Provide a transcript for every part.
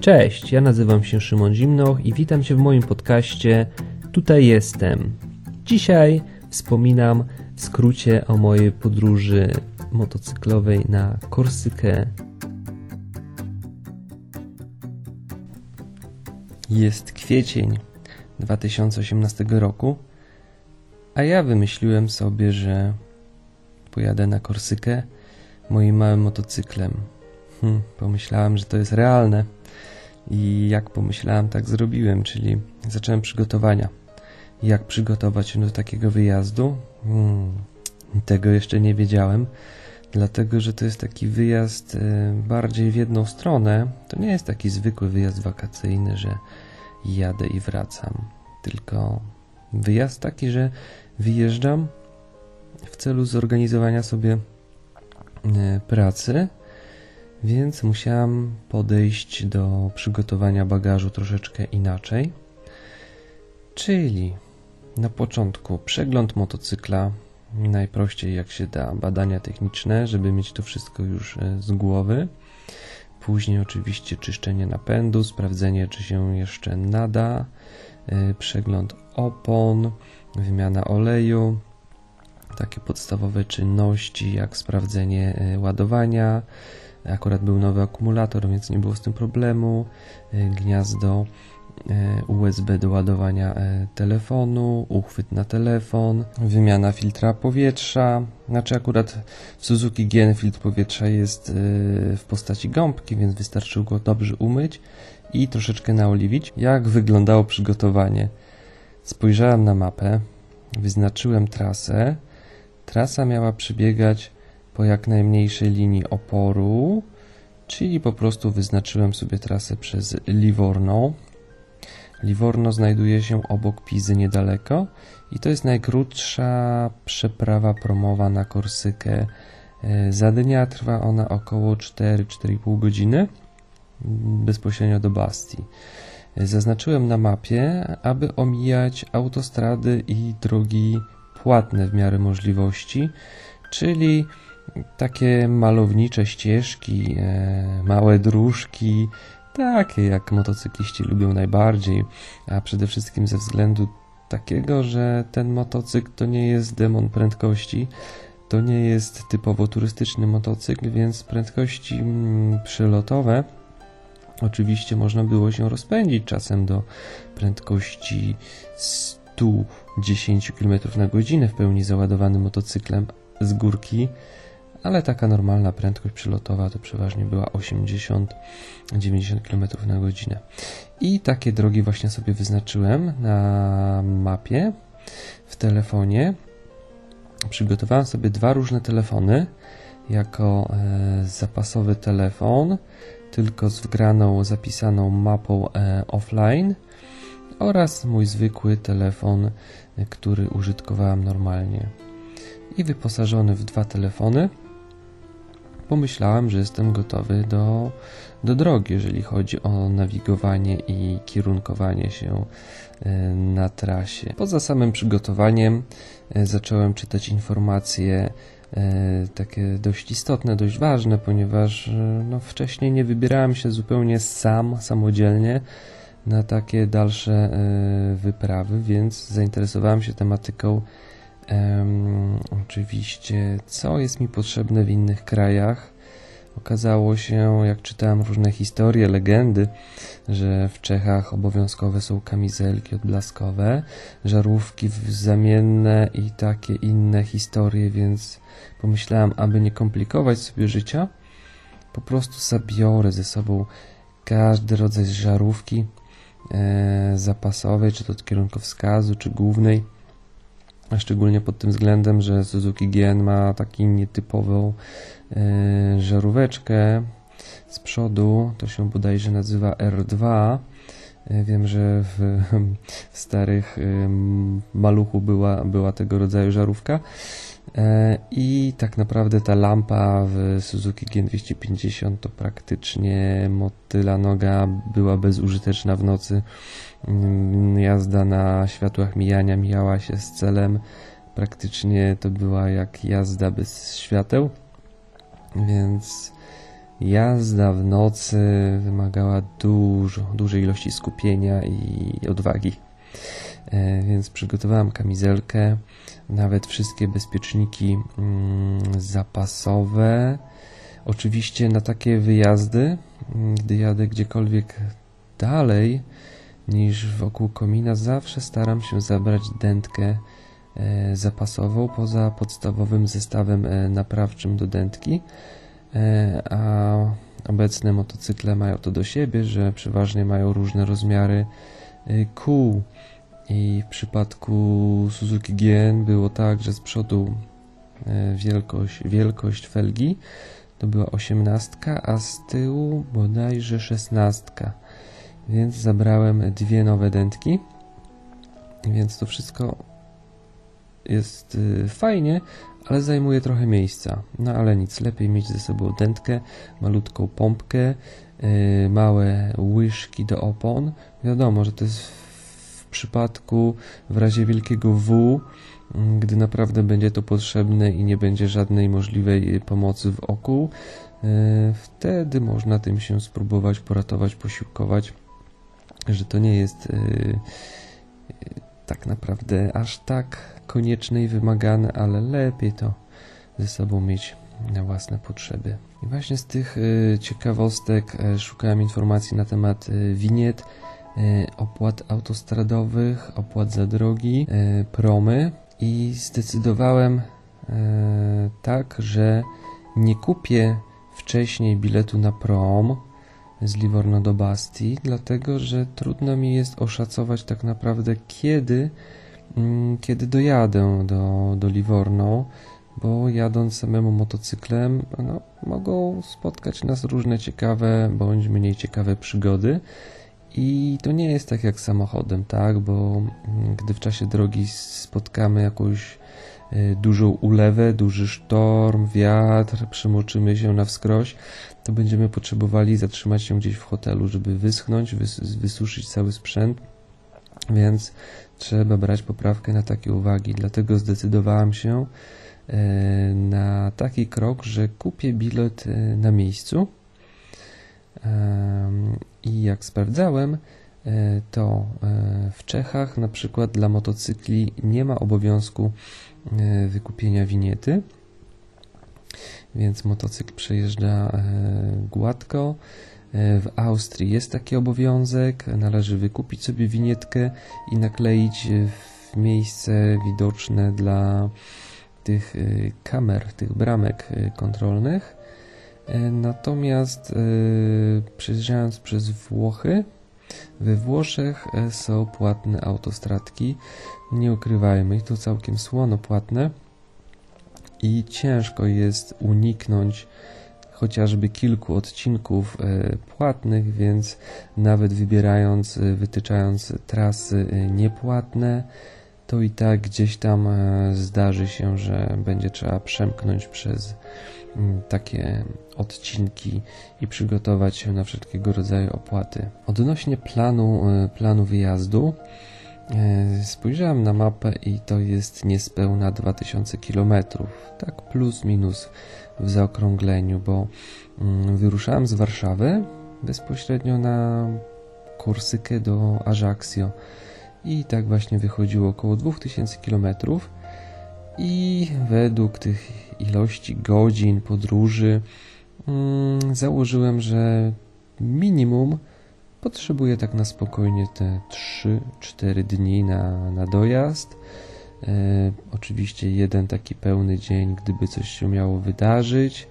Cześć, ja nazywam się Szymon Zimnoch i witam Cię w moim podcaście Tutaj jestem. Dzisiaj wspominam w skrócie o mojej podróży motocyklowej na Korsykę. Jest kwiecień 2018 roku, a ja wymyśliłem sobie, że pojadę na Korsykę moim małym motocyklem. Hm, pomyślałem, że to jest realne i jak pomyślałem, tak zrobiłem, czyli zacząłem przygotowania. Jak przygotować się do takiego wyjazdu? Hmm, tego jeszcze nie wiedziałem, dlatego że to jest taki wyjazd y, bardziej w jedną stronę. To nie jest taki zwykły wyjazd wakacyjny, że jadę i wracam, tylko wyjazd taki, że wyjeżdżam w celu zorganizowania sobie y, pracy więc musiałam podejść do przygotowania bagażu troszeczkę inaczej. Czyli na początku przegląd motocykla, najprościej jak się da, badania techniczne, żeby mieć to wszystko już e, z głowy. Później oczywiście czyszczenie napędu, sprawdzenie czy się jeszcze nada, e, przegląd opon, wymiana oleju, takie podstawowe czynności jak sprawdzenie e, ładowania, Akurat był nowy akumulator, więc nie było z tym problemu. E, gniazdo e, USB do ładowania e, telefonu, uchwyt na telefon, wymiana filtra powietrza. Znaczy akurat w Suzuki GN filtr powietrza jest w postaci gąbki, więc wystarczyło go dobrze umyć i troszeczkę naoliwić. Jak wyglądało przygotowanie? Spojrzałem na mapę, wyznaczyłem trasę. Trasa miała przebiegać po jak najmniejszej linii oporu, czyli po prostu wyznaczyłem sobie trasę przez Livorno. Livorno znajduje się obok Pizy niedaleko i to jest najkrótsza przeprawa promowa na Korsykę. E, za dnia trwa ona około 4-4,5 godziny bezpośrednio do Bastii. E, zaznaczyłem na mapie, aby omijać autostrady i drogi płatne w miarę możliwości, czyli takie malownicze ścieżki, e, małe dróżki, takie jak motocykliści lubią najbardziej, a przede wszystkim ze względu takiego, że ten motocykl to nie jest demon prędkości, to nie jest typowo turystyczny motocykl, więc prędkości mm, przelotowe oczywiście można było się rozpędzić czasem do prędkości 110 km na godzinę w pełni załadowanym motocyklem z górki ale taka normalna prędkość przylotowa to przeważnie była 80-90 km na godzinę. I takie drogi właśnie sobie wyznaczyłem na mapie w telefonie. Przygotowałem sobie dwa różne telefony jako e, zapasowy telefon, tylko z wgraną, zapisaną mapą e, offline oraz mój zwykły telefon, e, który użytkowałem normalnie. I wyposażony w dwa telefony pomyślałem, że jestem gotowy do, do drogi, jeżeli chodzi o nawigowanie i kierunkowanie się e, na trasie. Poza samym przygotowaniem e, zacząłem czytać informacje e, takie dość istotne, dość ważne, ponieważ no, wcześniej nie wybierałem się zupełnie sam, samodzielnie na takie dalsze wyprawy, więc zainteresowałem się tematyką Um, oczywiście, co jest mi potrzebne w innych krajach. Okazało się, jak czytałem różne historie, legendy, że w Czechach obowiązkowe są kamizelki odblaskowe, żarówki zamienne i takie inne historie, więc pomyślałem, aby nie komplikować sobie życia, po prostu zabiorę ze sobą każdy rodzaj żarówki e, zapasowej, czy to od kierunkowskazu, czy głównej Szczególnie pod tym względem, że Suzuki GN ma taką nietypową e, żaróweczkę z przodu. To się bodajże nazywa R2. E, wiem, że w, w starych e, maluchu była, była tego rodzaju żarówka. E, I tak naprawdę ta lampa w Suzuki G250 to praktycznie motyla noga była bezużyteczna w nocy. Mm, jazda na światłach mijania mijała się z celem. Praktycznie to była jak jazda bez świateł. Więc jazda w nocy wymagała dużo, dużej ilości skupienia i odwagi. E, więc przygotowałem kamizelkę, nawet wszystkie bezpieczniki mm, zapasowe. Oczywiście na takie wyjazdy, mm, gdy jadę gdziekolwiek dalej niż wokół komina, zawsze staram się zabrać dętkę e, zapasową poza podstawowym zestawem e, naprawczym do dętki. A obecne motocykle mają to do siebie, że przeważnie mają różne rozmiary kół. I w przypadku Suzuki GN było tak, że z przodu e, wielkość, wielkość felgi to była 18, a z tyłu bodajże 16. Więc zabrałem dwie nowe dętki. Więc to wszystko jest e, fajnie, ale zajmuje trochę miejsca. No ale nic, lepiej mieć ze sobą dętkę, malutką pompkę, e, małe łyżki do opon. Wiadomo, że to jest przypadku w razie wielkiego W, mm, gdy naprawdę będzie to potrzebne i nie będzie żadnej możliwej pomocy w oku, e, wtedy można tym się spróbować poratować, posiłkować, że to nie jest e, tak naprawdę aż tak konieczne i wymagane, ale lepiej to ze sobą mieć na własne potrzeby. I właśnie z tych ciekawostek szukałem informacji na temat winiet opłat autostradowych, opłat za drogi, e, promy i zdecydowałem e, tak, że nie kupię wcześniej biletu na prom z Livorno do Bastii, dlatego że trudno mi jest oszacować tak naprawdę kiedy, mm, kiedy dojadę do, do Livorno, bo jadąc samemu motocyklem no, mogą spotkać nas różne ciekawe bądź mniej ciekawe przygody. I to nie jest tak jak samochodem, tak? Bo mm, gdy w czasie drogi spotkamy jakąś e, dużą ulewę, duży sztorm, wiatr, przemoczymy się na wskroś, to będziemy potrzebowali zatrzymać się gdzieś w hotelu, żeby wyschnąć, wys wysuszyć cały sprzęt. Więc trzeba brać poprawkę na takie uwagi. Dlatego zdecydowałem się e, na taki krok, że kupię bilet e, na miejscu i jak sprawdzałem, e, to e, w Czechach na przykład dla motocykli nie ma obowiązku e, wykupienia winiety, więc motocykl przejeżdża gładko. W Austrii jest taki obowiązek, należy wykupić sobie winietkę i nakleić w miejsce widoczne dla tych kamer, tych bramek kontrolnych. E, natomiast yy, przejeżdżając przez Włochy, we Włoszech e, są płatne autostradki. Nie ukrywajmy, i to całkiem słono płatne. I ciężko jest uniknąć chociażby kilku odcinków płatnych, więc nawet wybierając, wytyczając trasy niepłatne, to i tak gdzieś tam zdarzy się, że będzie trzeba przemknąć przez takie odcinki i przygotować się na wszelkiego rodzaju opłaty. Odnośnie planu, e, planu wyjazdu, e, spojrzałem na mapę i to jest niespełna 2000 km, tak plus minus w zaokrągleniu, bo mm, wyruszałem z Warszawy bezpośrednio na Korsykę do Ajaccio i tak właśnie wychodziło około 2000 kilometrów i według tych ilości godzin podróży założyłem, że minimum potrzebuję tak na spokojnie te 3-4 dni na, na dojazd. E, oczywiście jeden taki pełny dzień, gdyby coś się miało wydarzyć.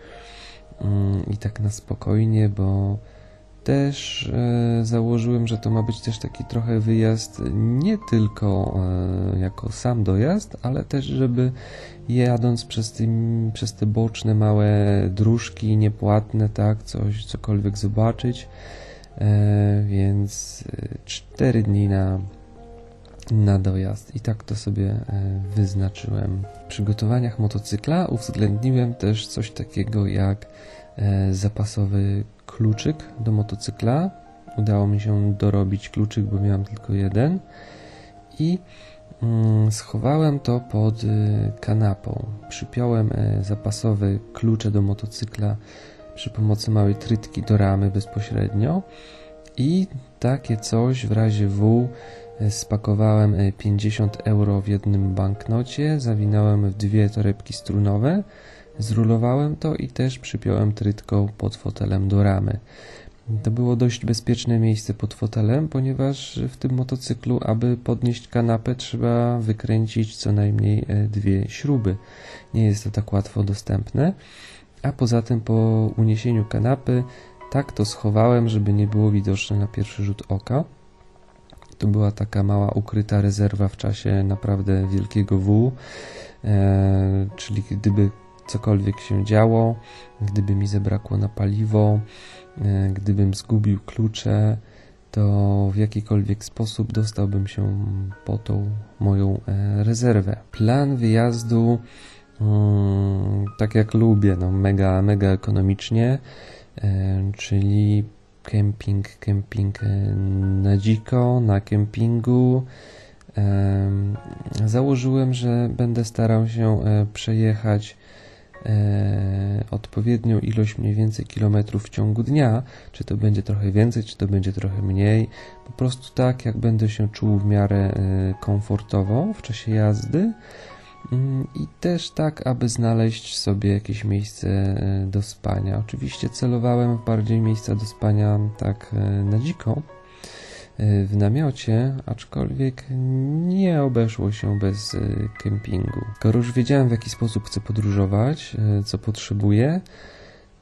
Mm, I tak na spokojnie, bo też e, założyłem, że to ma być też taki trochę wyjazd nie tylko e, jako sam dojazd, ale też, żeby jadąc przez, tym, przez te boczne małe dróżki niepłatne, tak, coś, cokolwiek zobaczyć. E, więc 4 dni na, na dojazd i tak to sobie wyznaczyłem. W przygotowaniach motocykla uwzględniłem też coś takiego jak zapasowy kluczyk do motocykla. Udało mi się dorobić kluczyk, bo miałem tylko jeden. I schowałem to pod y, kanapą. Przypiąłem y, zapasowe klucze do motocykla przy pomocy małej trytki do ramy bezpośrednio i takie coś w razie W e, spakowałem 50 euro w jednym banknocie, zawinąłem w dwie torebki strunowe, zrulowałem to i też przypiąłem trytką pod fotelem do ramy. To było dość bezpieczne miejsce pod fotelem, ponieważ w tym motocyklu, aby podnieść kanapę, trzeba wykręcić co najmniej e, dwie śruby. Nie jest to tak łatwo dostępne. A poza tym, po uniesieniu kanapy, tak to schowałem, żeby nie było widoczne na pierwszy rzut oka. To była taka mała ukryta rezerwa w czasie naprawdę wielkiego W, e, czyli gdyby cokolwiek się działo, gdyby mi zabrakło na paliwo, gdybym zgubił klucze, to w jakikolwiek sposób dostałbym się po tą moją e, rezerwę. Plan wyjazdu, mm, tak jak lubię, no mega, mega ekonomicznie, e, czyli kemping, kemping na dziko, na kempingu. Założyłem, że będę starał się przejechać e, odpowiednią ilość mniej więcej kilometrów w ciągu dnia, czy to będzie trochę więcej, czy to będzie trochę mniej, po prostu tak, jak będę się czuł w miarę e, komfortowo w czasie jazdy. Mm, i też tak, aby znaleźć sobie jakieś miejsce e, do spania. Oczywiście celowałem w bardziej miejsca do spania tak e, na dziko, w namiocie, aczkolwiek nie obeszło się bez e, kempingu. Skoro już wiedziałem w jaki sposób chcę podróżować, e, co potrzebuję,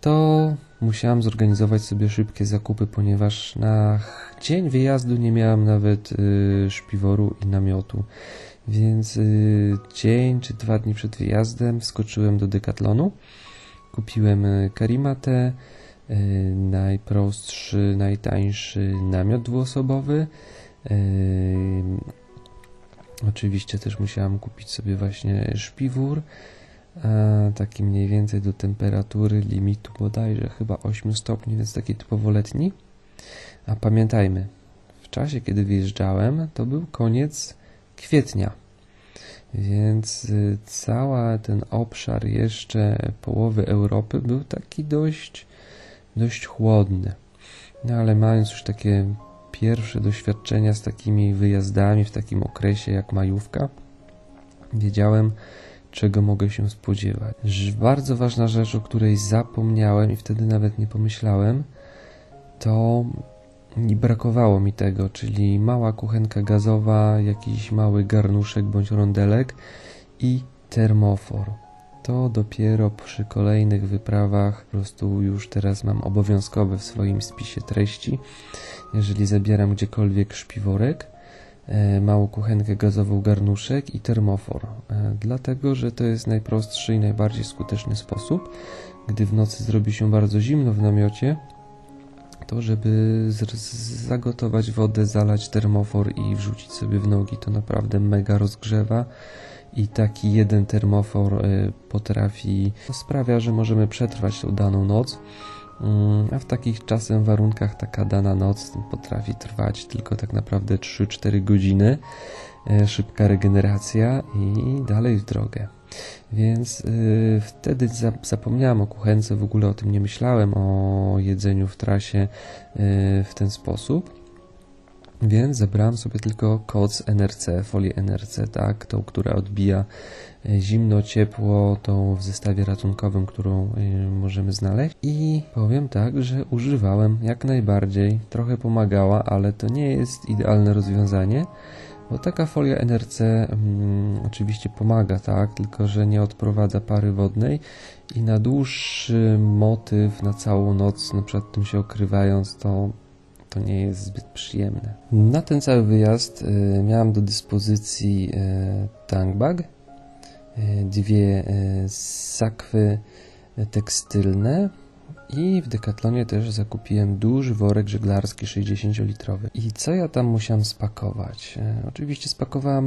to musiałem zorganizować sobie szybkie zakupy, ponieważ na dzień wyjazdu nie miałem nawet szpiworu i namiotu. Więc dzień czy dwa dni przed wyjazdem wskoczyłem do Decathlonu, kupiłem karimatę, najprostszy, najtańszy namiot dwuosobowy. E, oczywiście też musiałam kupić sobie właśnie szpiwór, taki mniej więcej do temperatury limitu bodajże chyba 8 stopni, więc taki typowo letni. A pamiętajmy, w czasie kiedy wyjeżdżałem, to był koniec kwietnia. Więc y, cały ten obszar jeszcze połowy Europy był taki dość dość chłodny. No ale mając już takie pierwsze doświadczenia z takimi wyjazdami w takim okresie jak majówka, wiedziałem, czego mogę się spodziewać. Bardzo ważna rzecz, o której zapomniałem i wtedy nawet nie pomyślałem, to i brakowało mi tego, czyli mała kuchenka gazowa, jakiś mały garnuszek bądź rondelek i termofor to dopiero przy kolejnych wyprawach po prostu już teraz mam obowiązkowe w swoim spisie treści. Jeżeli zabieram gdziekolwiek szpiworek, e, małą kuchenkę gazową, garnuszek i termofor. E, dlatego, że to jest najprostszy i najbardziej skuteczny sposób, gdy w nocy zrobi się bardzo zimno w namiocie, to żeby zagotować wodę, zalać termofor i wrzucić sobie w nogi, to naprawdę mega rozgrzewa i taki jeden termofor y, potrafi, sprawia, że możemy przetrwać tą daną noc. Mm, a w takich czasem warunkach taka dana noc potrafi trwać tylko tak naprawdę 3-4 godziny. Y, szybka regeneracja i dalej w drogę. Więc yy, wtedy za, zapomniałem o kuchence, w ogóle o tym nie myślałem, o jedzeniu w trasie yy, w ten sposób. Więc zebrałem sobie tylko koc NRC, folię NRC, tak, tą, która odbija e, zimno, ciepło, tą w zestawie ratunkowym, którą e, możemy znaleźć. I powiem tak, że używałem jak najbardziej, trochę pomagała, ale to nie jest idealne rozwiązanie, bo taka folia NRC mm, oczywiście pomaga, tak, tylko że nie odprowadza pary wodnej i na dłuższy motyw, na całą noc, na przykład tym się okrywając, to to nie jest zbyt przyjemne. Na ten cały wyjazd y, miałem do dyspozycji y, tankbag, y, dwie sakwy tekstylne i w Decathlonie też zakupiłem duży worek żeglarski 60-litrowy. I co ja tam musiałem spakować? Oczywiście spakowałem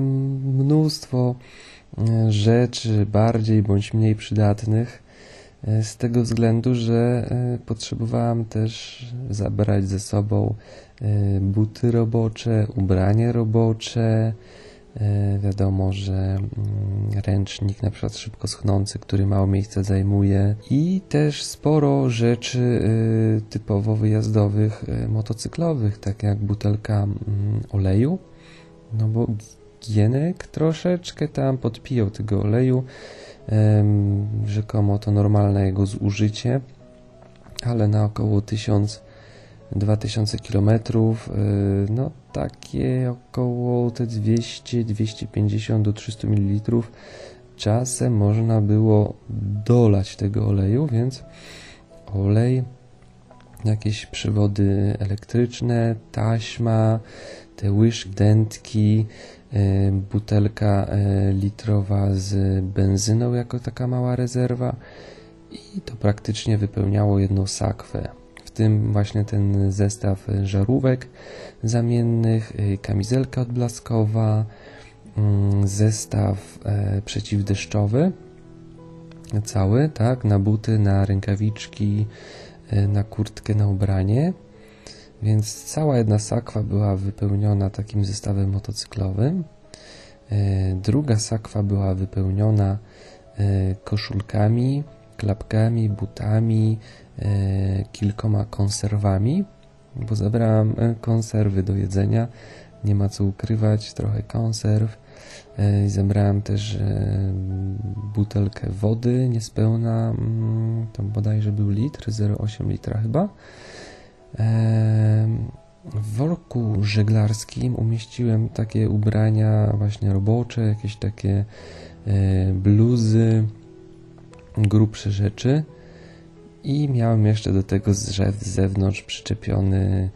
mnóstwo rzeczy bardziej bądź mniej przydatnych z tego względu, że e, potrzebowałam też zabrać ze sobą e, buty robocze, ubranie robocze, E, wiadomo, że mm, ręcznik, na przykład szybko schnący, który mało miejsca zajmuje. I też sporo rzeczy e, typowo wyjazdowych, e, motocyklowych, tak jak butelka mm, oleju, no bo Gienek troszeczkę tam podpijał tego oleju, rzekomo to normalne jego zużycie, ale na około 1000 2000 km, no takie około te 200, 250 do 300 ml czasem można było dolać tego oleju, więc olej, jakieś przewody elektryczne, taśma, te łyżki, dętki, butelka e, litrowa z benzyną jako taka mała rezerwa i to praktycznie wypełniało jedną sakwę tym właśnie ten zestaw żarówek zamiennych, y, kamizelka odblaskowa, mm, zestaw e, przeciwdeszczowy cały, tak, na buty, na rękawiczki, e, na kurtkę, na ubranie. Więc cała jedna sakwa była wypełniona takim zestawem motocyklowym. E, druga sakwa była wypełniona koszulkami, klapkami, butami, E, kilkoma konserwami, bo zabrałem e, konserwy do jedzenia. Nie ma co ukrywać, trochę konserw. E, I zebrałem też butelkę wody niespełna, mm, to bodajże był litr, 0,8 litra chyba. W worku żeglarskim umieściłem takie ubrania właśnie robocze, jakieś takie bluzy, grubsze rzeczy. I miałem jeszcze do tego z zewnątrz przyczepiony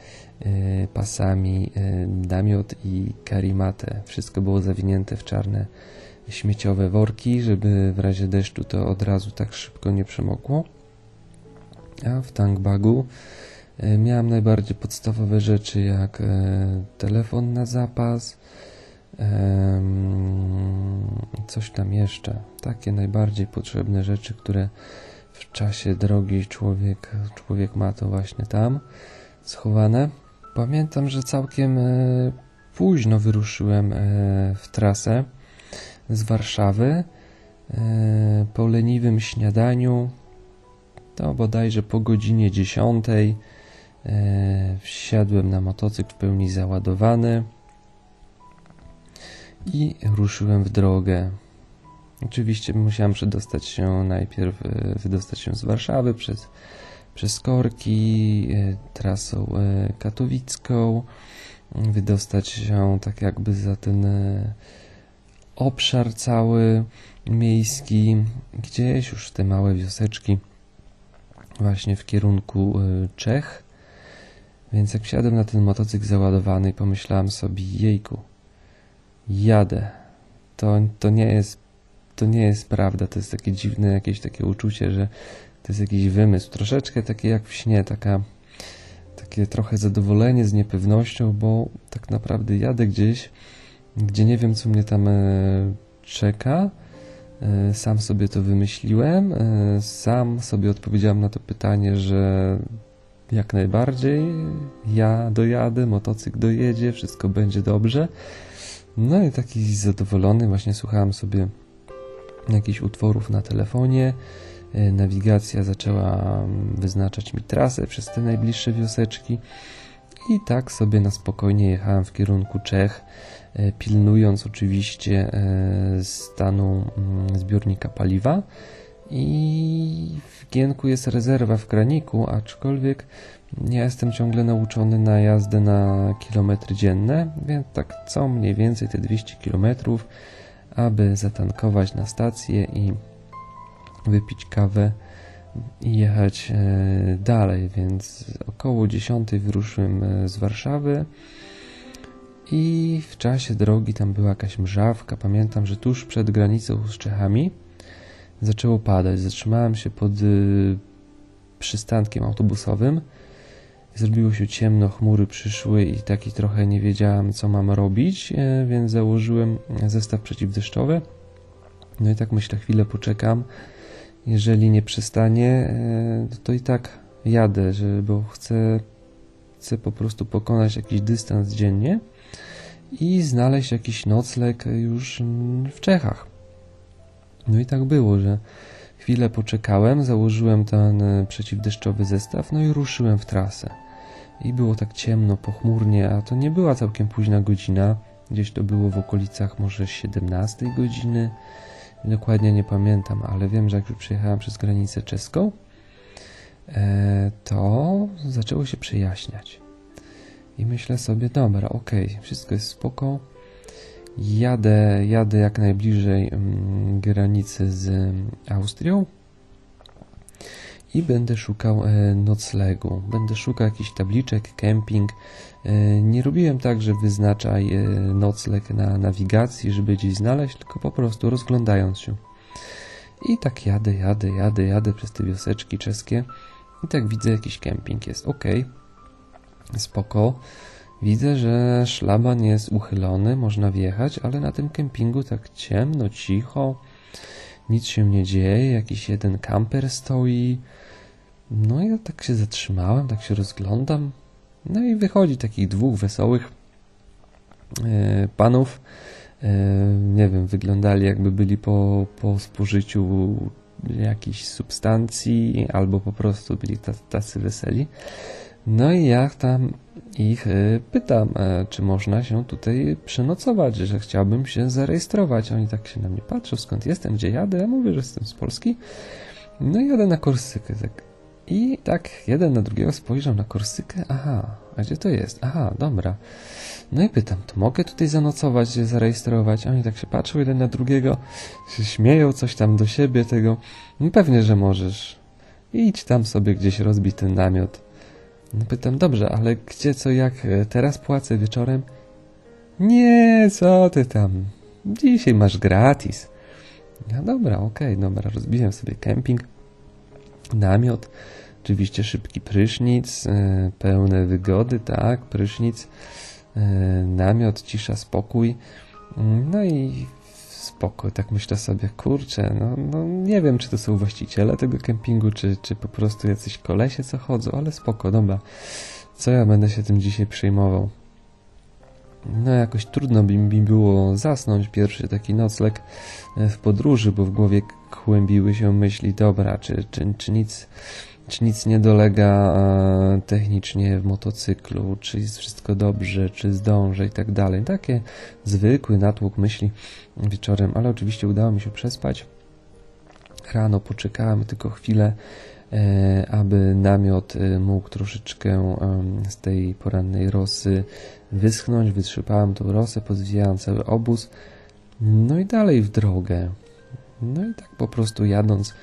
y, pasami y, namiot i karimatę. Wszystko było zawinięte w czarne śmieciowe worki, żeby w razie deszczu to od razu tak szybko nie przemokło. A w tankbagu y, miałem najbardziej podstawowe rzeczy jak telefon na zapas, coś tam jeszcze. Takie najbardziej potrzebne rzeczy, które w czasie drogi człowiek, człowiek ma to właśnie tam schowane. Pamiętam, że całkiem e, późno wyruszyłem e, w trasę z Warszawy. E, po leniwym śniadaniu, to bodajże po godzinie 10, wsiadłem na motocykl w pełni załadowany i ruszyłem w drogę. Oczywiście musiałem przedostać się najpierw, e, wydostać się z Warszawy przez, przez Korki, e, trasą e, katowicką, wydostać się tak jakby za ten obszar cały miejski, gdzieś już te małe wioseczki właśnie w kierunku Czech. Więc jak wsiadłem na ten motocykl załadowany, pomyślałem sobie, jejku, jadę. To, to nie jest to nie jest prawda. To jest takie dziwne jakieś takie uczucie, że to jest jakiś wymysł. Troszeczkę takie jak w śnie, taka, takie trochę zadowolenie z niepewnością, bo tak naprawdę jadę gdzieś, gdzie nie wiem, co mnie tam e, czeka. E, sam sobie to wymyśliłem, e, sam sobie odpowiedziałem na to pytanie, że jak najbardziej ja dojadę, motocykl dojedzie, wszystko będzie dobrze. No i taki zadowolony właśnie słuchałem sobie jakichś utworów na telefonie. E, nawigacja zaczęła mm, wyznaczać mi trasę przez te najbliższe wioseczki i tak sobie na spokojnie jechałem w kierunku Czech, e, pilnując oczywiście e, stanu mm, zbiornika paliwa. I w Gienku jest rezerwa w kraniku, aczkolwiek ja jestem ciągle nauczony na jazdę na kilometry dzienne, więc tak co mniej więcej te 200 kilometrów aby zatankować na stację i wypić kawę i jechać e, dalej, więc około 10 wyruszyłem e, z Warszawy i w czasie drogi tam była jakaś mrzawka. Pamiętam, że tuż przed granicą z Czechami zaczęło padać. Zatrzymałem się pod e, przystankiem autobusowym Zrobiło się ciemno, chmury przyszły i taki trochę nie wiedziałem, co mam robić, e, więc założyłem zestaw przeciwdeszczowy. No i tak myślę, chwilę poczekam. Jeżeli nie przestanie, e, to i tak jadę, że, bo chcę, chcę po prostu pokonać jakiś dystans dziennie i znaleźć jakiś nocleg już w Czechach. No i tak było, że chwilę poczekałem, założyłem ten e, przeciwdeszczowy zestaw, no i ruszyłem w trasę. I było tak ciemno, pochmurnie, a to nie była całkiem późna godzina. Gdzieś to było w okolicach może 17 godziny. Dokładnie nie pamiętam, ale wiem, że jak już przejechałem przez granicę czeską, e, to zaczęło się przejaśniać. I myślę sobie, dobra, okej, okay, wszystko jest spoko. Jadę, jadę jak najbliżej mm, granicy z Austrią i będę szukał e, noclegu. Będę szukał jakichś tabliczek, kemping. E, nie robiłem tak, że wyznaczaj e, nocleg na nawigacji, żeby gdzieś znaleźć, tylko po prostu rozglądając się. I tak jadę, jadę, jadę, jadę przez te wioseczki czeskie i tak widzę jakiś kemping jest. Ok, spoko. Widzę, że szlaban jest uchylony, można wjechać, ale na tym kempingu tak ciemno, cicho, nic się nie dzieje, jakiś jeden kamper stoi. No i ja tak się zatrzymałem, tak się rozglądam. No i wychodzi takich dwóch wesołych e, panów. E, nie wiem, wyglądali jakby byli po, po spożyciu jakiejś substancji, albo po prostu byli tacy weseli. No i ja tam ich e, pytam, e, czy można się tutaj przenocować, że chciałbym się zarejestrować. Oni tak się na mnie patrzą, skąd jestem, gdzie jadę. Ja mówię, że jestem z Polski. No i jadę na Korsykę. Tak. I tak jeden na drugiego spojrzał na Korsykę. Aha, a gdzie to jest? Aha, dobra. No i pytam, to mogę tutaj zanocować, się zarejestrować? Oni tak się patrzą jeden na drugiego, się śmieją coś tam do siebie tego. No pewnie, że możesz. Idź tam sobie gdzieś rozbij ten namiot. No pytam, dobrze, ale gdzie, co, jak, e, teraz płacę wieczorem? Nie, co ty tam, dzisiaj masz gratis. No dobra, okej, okay, dobra, rozbiłem sobie kemping, namiot, oczywiście szybki prysznic, e, pełne wygody, tak, prysznic, e, namiot, cisza, spokój, no i spoko. Tak myślę sobie, kurczę, no, no nie wiem, czy to są właściciele tego kempingu, czy, czy po prostu jacyś kolesie, co chodzą, ale spoko, dobra. Co ja będę się tym dzisiaj przejmował? No jakoś trudno by mi było zasnąć pierwszy taki nocleg e, w podróży, bo w głowie kłębiły się myśli, dobra, czy, czy, czy nic czy nic nie dolega e, technicznie w motocyklu, czy jest wszystko dobrze, czy zdążę i tak dalej. Takie zwykły natłok myśli wieczorem, ale oczywiście udało mi się przespać. Rano poczekałem tylko chwilę, e, aby namiot e, mógł troszeczkę z tej porannej rosy wyschnąć. Wytrzypałem tą rosę, pozwijałem cały obóz. No i dalej w drogę. No i tak po prostu jadąc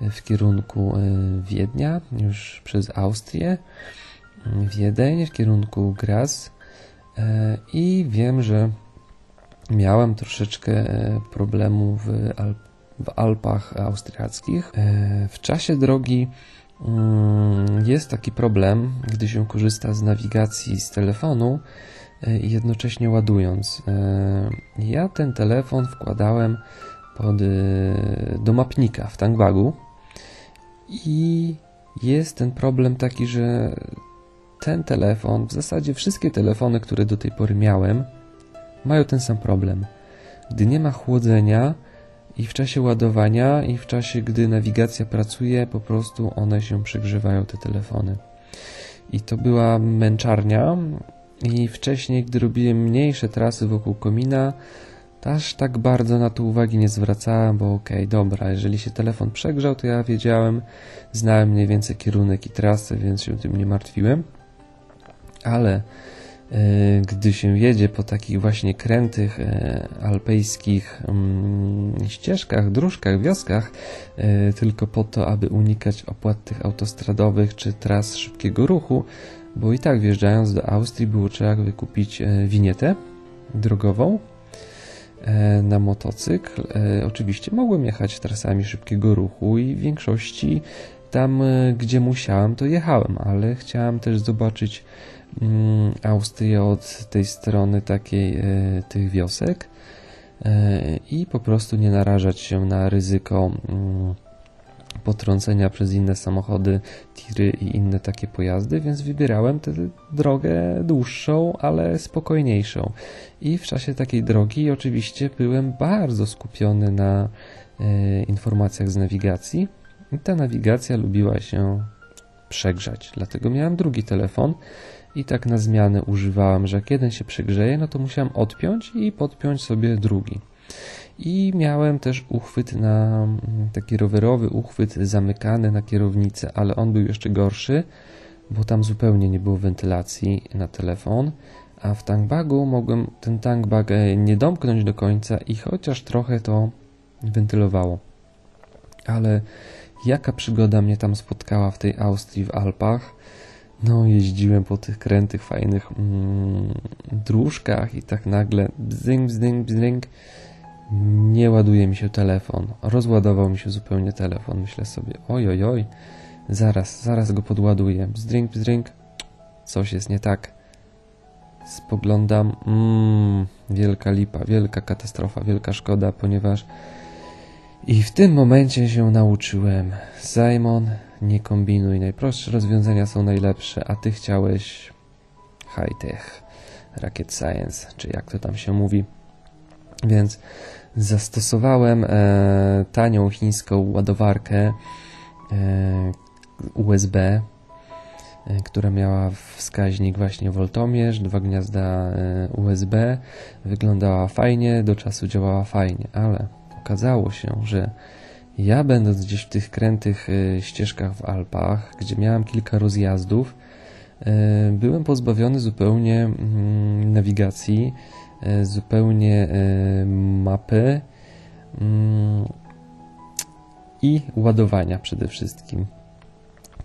w kierunku e, Wiednia, już przez Austrię, Wiedeń, w kierunku Graz e, i wiem, że miałem troszeczkę e, problemu w, Alp w Alpach austriackich. W czasie drogi mm, jest taki problem, gdy się korzysta z nawigacji z telefonu i jednocześnie ładując. Ja ten telefon wkładałem pod, do mapnika w tankwagu i jest ten problem taki, że ten telefon, w zasadzie wszystkie telefony, które do tej pory miałem, mają ten sam problem. Gdy nie ma chłodzenia i w czasie ładowania, i w czasie, gdy nawigacja pracuje, po prostu one się przegrzewają, te telefony. I to była męczarnia. I wcześniej, gdy robiłem mniejsze trasy wokół komina, Aż tak bardzo na to uwagi nie zwracałem, bo okej, okay, dobra, jeżeli się telefon przegrzał, to ja wiedziałem, znałem mniej więcej kierunek i trasy, więc się tym nie martwiłem. Ale e, gdy się jedzie po takich właśnie krętych e, alpejskich mm, ścieżkach, dróżkach, wioskach, e, tylko po to, aby unikać opłat tych autostradowych czy tras szybkiego ruchu, bo i tak wjeżdżając do Austrii było trzeba wykupić winietę drogową, na motocykl. E, oczywiście mogłem jechać trasami szybkiego ruchu i w większości tam, e, gdzie musiałem, to jechałem, ale chciałem też zobaczyć mm, Austrię od tej strony takiej tych wiosek i po prostu nie narażać się na ryzyko mm, potrącenia przez inne samochody, tiry i inne takie pojazdy, więc wybierałem tę drogę dłuższą, ale spokojniejszą. I w czasie takiej drogi oczywiście byłem bardzo skupiony na e, informacjach z nawigacji. I ta nawigacja lubiła się przegrzać, dlatego miałem drugi telefon i tak na zmianę używałem, że jak jeden się przegrzeje, no to musiałem odpiąć i podpiąć sobie drugi. I miałem też uchwyt na mm, taki rowerowy uchwyt zamykany na kierownicę, ale on był jeszcze gorszy, bo tam zupełnie nie było wentylacji na telefon. A w tankbagu mogłem ten tankbag e, nie domknąć do końca i chociaż trochę to wentylowało. Ale jaka przygoda mnie tam spotkała w tej Austrii w Alpach. No, jeździłem po tych krętych, fajnych mm, dróżkach i tak nagle bzding, bzding, bzding nie ładuje mi się telefon. Rozładował mi się zupełnie telefon. Myślę sobie, oj, oj, oj, zaraz, zaraz go podładuję. Bzdrink, bzdrink, coś jest nie tak. Spoglądam, mmm, wielka lipa, wielka katastrofa, wielka szkoda, ponieważ i w tym momencie się nauczyłem. Simon, nie kombinuj, najprostsze rozwiązania są najlepsze, a ty chciałeś high-tech, rocket science, czy jak to tam się mówi. Więc zastosowałem e, tanią chińską ładowarkę e, USB, e, która miała wskaźnik właśnie voltomierz, dwa gniazda USB. Wyglądała fajnie, do czasu działała fajnie, ale okazało się, że ja będąc gdzieś w tych krętych ścieżkach w Alpach, gdzie miałem kilka rozjazdów, byłem pozbawiony zupełnie mm, nawigacji, zupełnie e, mapy mm, i ładowania przede wszystkim.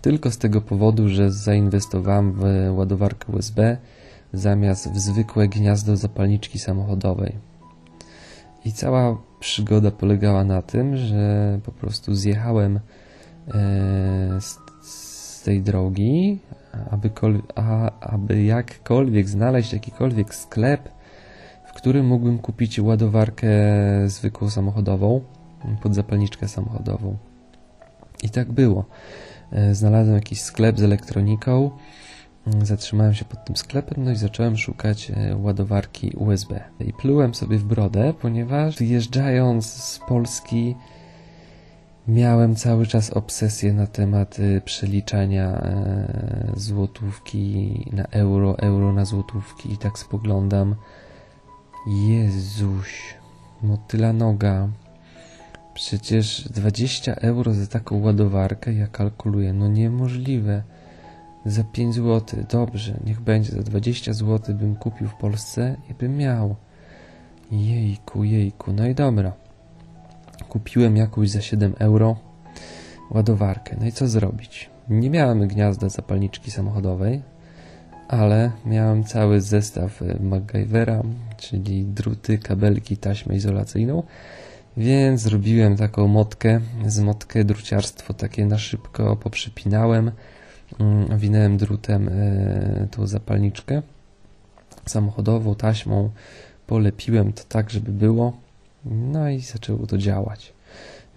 Tylko z tego powodu, że zainwestowałem w ładowarkę USB zamiast w zwykłe gniazdo zapalniczki samochodowej. I cała przygoda polegała na tym, że po prostu zjechałem e, z, tej drogi, aby, aby jakkolwiek znaleźć jakikolwiek sklep, którym mógłbym kupić ładowarkę zwykłą samochodową, pod zapalniczkę samochodową. I tak było. E, znalazłem jakiś sklep z elektroniką, mm, zatrzymałem się pod tym sklepem, no i zacząłem szukać e, ładowarki USB. I plułem sobie w brodę, ponieważ wyjeżdżając z Polski miałem cały czas obsesję na temat e, przeliczania złotówki na euro, euro na złotówki i tak spoglądam Jezuś, motyla noga. Przecież 20 euro za taką ładowarkę ja kalkuluję. No niemożliwe. Za 5 zł. Dobrze, niech będzie. Za 20 zł bym kupił w Polsce i bym miał. Jejku, jejku. No i dobra. Kupiłem jakąś za 7 euro ładowarkę. No i co zrobić? Nie miałem gniazda zapalniczki samochodowej, ale miałem cały zestaw e, MacGyvera, czyli druty, kabelki, taśmę izolacyjną, więc zrobiłem taką motkę, z motkę druciarstwo takie na szybko poprzypinałem, mm, winęłem drutem e, tą zapalniczkę samochodową, taśmą, polepiłem to tak, żeby było, no i zaczęło to działać.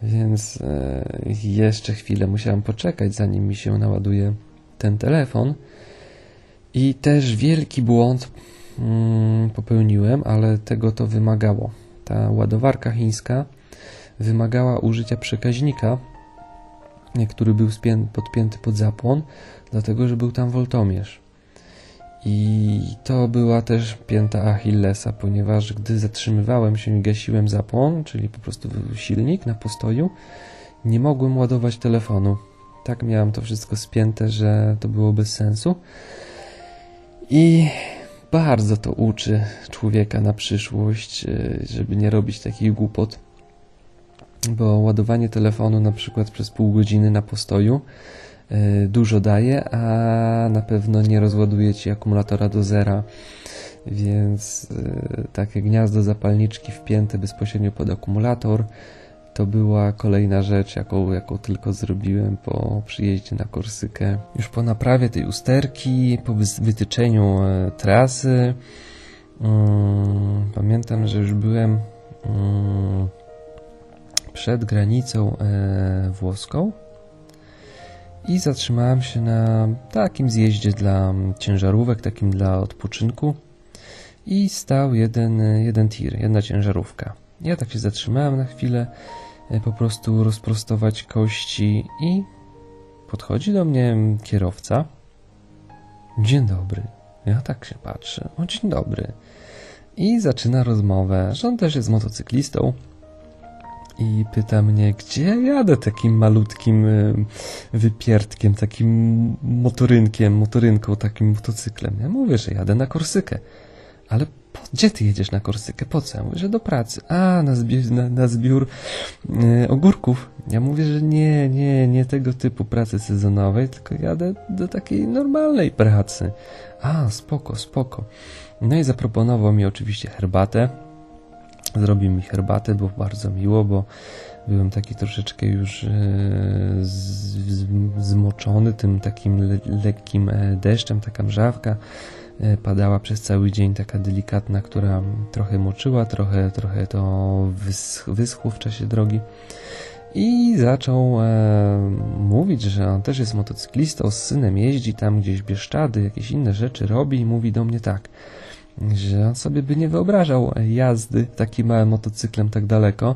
Więc e, jeszcze chwilę musiałem poczekać, zanim mi się naładuje ten telefon. I też wielki błąd mm, popełniłem, ale tego to wymagało. Ta ładowarka chińska wymagała użycia przekaźnika, który był podpięty pod zapłon, dlatego że był tam woltomierz. I to była też pięta Achillesa, ponieważ gdy zatrzymywałem się i gasiłem zapłon, czyli po prostu silnik na postoju, nie mogłem ładować telefonu. Tak miałem to wszystko spięte, że to było bez sensu. I bardzo to uczy człowieka na przyszłość, e, żeby nie robić takich głupot. Bo ładowanie telefonu na przykład przez pół godziny na postoju e, dużo daje, a na pewno nie rozładuje ci akumulatora do zera. Więc e, takie gniazdo zapalniczki wpięte bezpośrednio pod akumulator to była kolejna rzecz, jaką, jaką tylko zrobiłem po przyjeździe na Korsykę. Już po naprawie tej usterki, po wytyczeniu e, trasy, um, pamiętam, że już byłem um, przed granicą e, włoską i zatrzymałem się na takim zjeździe dla ciężarówek, takim dla odpoczynku i stał jeden, jeden tir, jedna ciężarówka. Ja tak się zatrzymałem na chwilę, po prostu rozprostować kości i podchodzi do mnie kierowca. Dzień dobry. Ja tak się patrzę. O, dzień dobry. I zaczyna rozmowę, że on też jest motocyklistą i pyta mnie, gdzie ja jadę takim malutkim y, wypiertkiem, takim motorynkiem, motorynką, takim motocyklem. Ja mówię, że jadę na Korsykę. Ale gdzie ty jedziesz na Korsykę? Po co? Ja mówię, że do pracy. A, na, zbi na, na zbiór y, ogórków. Ja mówię, że nie, nie, nie tego typu pracy sezonowej, tylko jadę do takiej normalnej pracy. A, spoko, spoko. No i zaproponował mi oczywiście herbatę. Zrobił mi herbatę, było bardzo miło, bo byłem taki troszeczkę już e, zmoczony tym takim le, lekkim e, deszczem, taka mrzawka e, padała przez cały dzień, taka delikatna, która trochę moczyła, trochę, trochę to wyschło w czasie drogi. I zaczął e, mówić, że on też jest motocyklistą, z synem jeździ tam gdzieś Bieszczady, jakieś inne rzeczy robi i mówi do mnie tak, że on sobie by nie wyobrażał jazdy takim małym motocyklem tak daleko.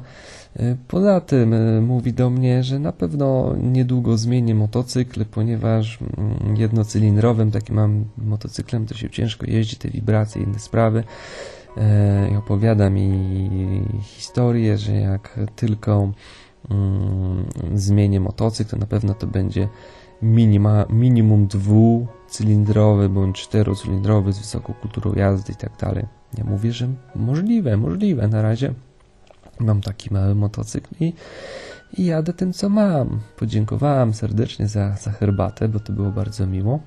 E, poza tym e, mówi do mnie, że na pewno niedługo zmienię motocykl, ponieważ mm, jednocylindrowym takim mam motocyklem to się ciężko jeździ, te wibracje, inne sprawy. I opowiada mi historię, że jak tylko Mm, zmienię motocykl, to na pewno to będzie minima, minimum dwucylindrowy bądź czterocylindrowy z wysoką kulturą jazdy i tak dalej. Ja mówię, że możliwe, możliwe. Na razie mam taki mały motocykl i, i jadę tym, co mam. Podziękowałem serdecznie za, za herbatę, bo to było bardzo miło.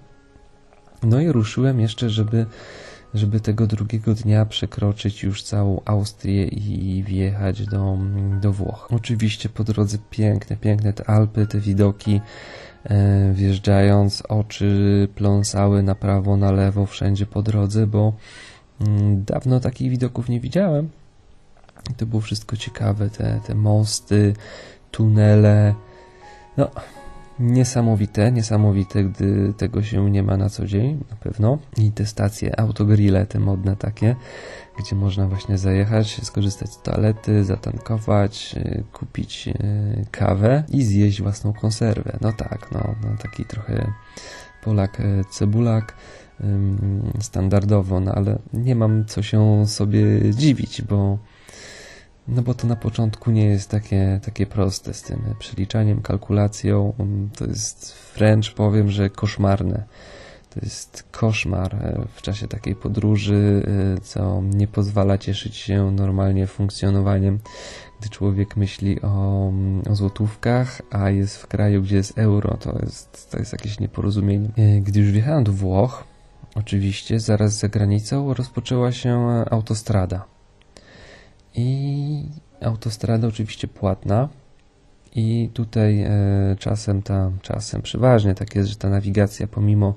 No i ruszyłem jeszcze, żeby żeby tego drugiego dnia przekroczyć już całą Austrię i wjechać do, do Włoch. Oczywiście po drodze piękne, piękne te Alpy, te widoki. E, wjeżdżając, oczy pląsały na prawo, na lewo, wszędzie po drodze, bo mm, dawno takich widoków nie widziałem. To było wszystko ciekawe, te, te mosty, tunele. No, Niesamowite, niesamowite, gdy tego się nie ma na co dzień, na pewno. I te stacje autogrille, te modne takie, gdzie można właśnie zajechać, skorzystać z toalety, zatankować, e, kupić e, kawę i zjeść własną konserwę. No tak, no, no taki trochę Polak e, cebulak standardowo, no ale nie mam co się sobie dziwić, bo no bo to na początku nie jest takie, takie proste z tym przeliczaniem, kalkulacją. To jest wręcz powiem, że koszmarne. To jest koszmar e, w czasie takiej podróży, e, co nie pozwala cieszyć się normalnie funkcjonowaniem, gdy człowiek myśli o, o złotówkach, a jest w kraju, gdzie jest euro. To jest, to jest jakieś nieporozumienie. E, gdy już wjechałem do Włoch, oczywiście zaraz za granicą rozpoczęła się autostrada i autostrada oczywiście płatna. I tutaj e, czasem ta, czasem przeważnie tak jest, że ta nawigacja pomimo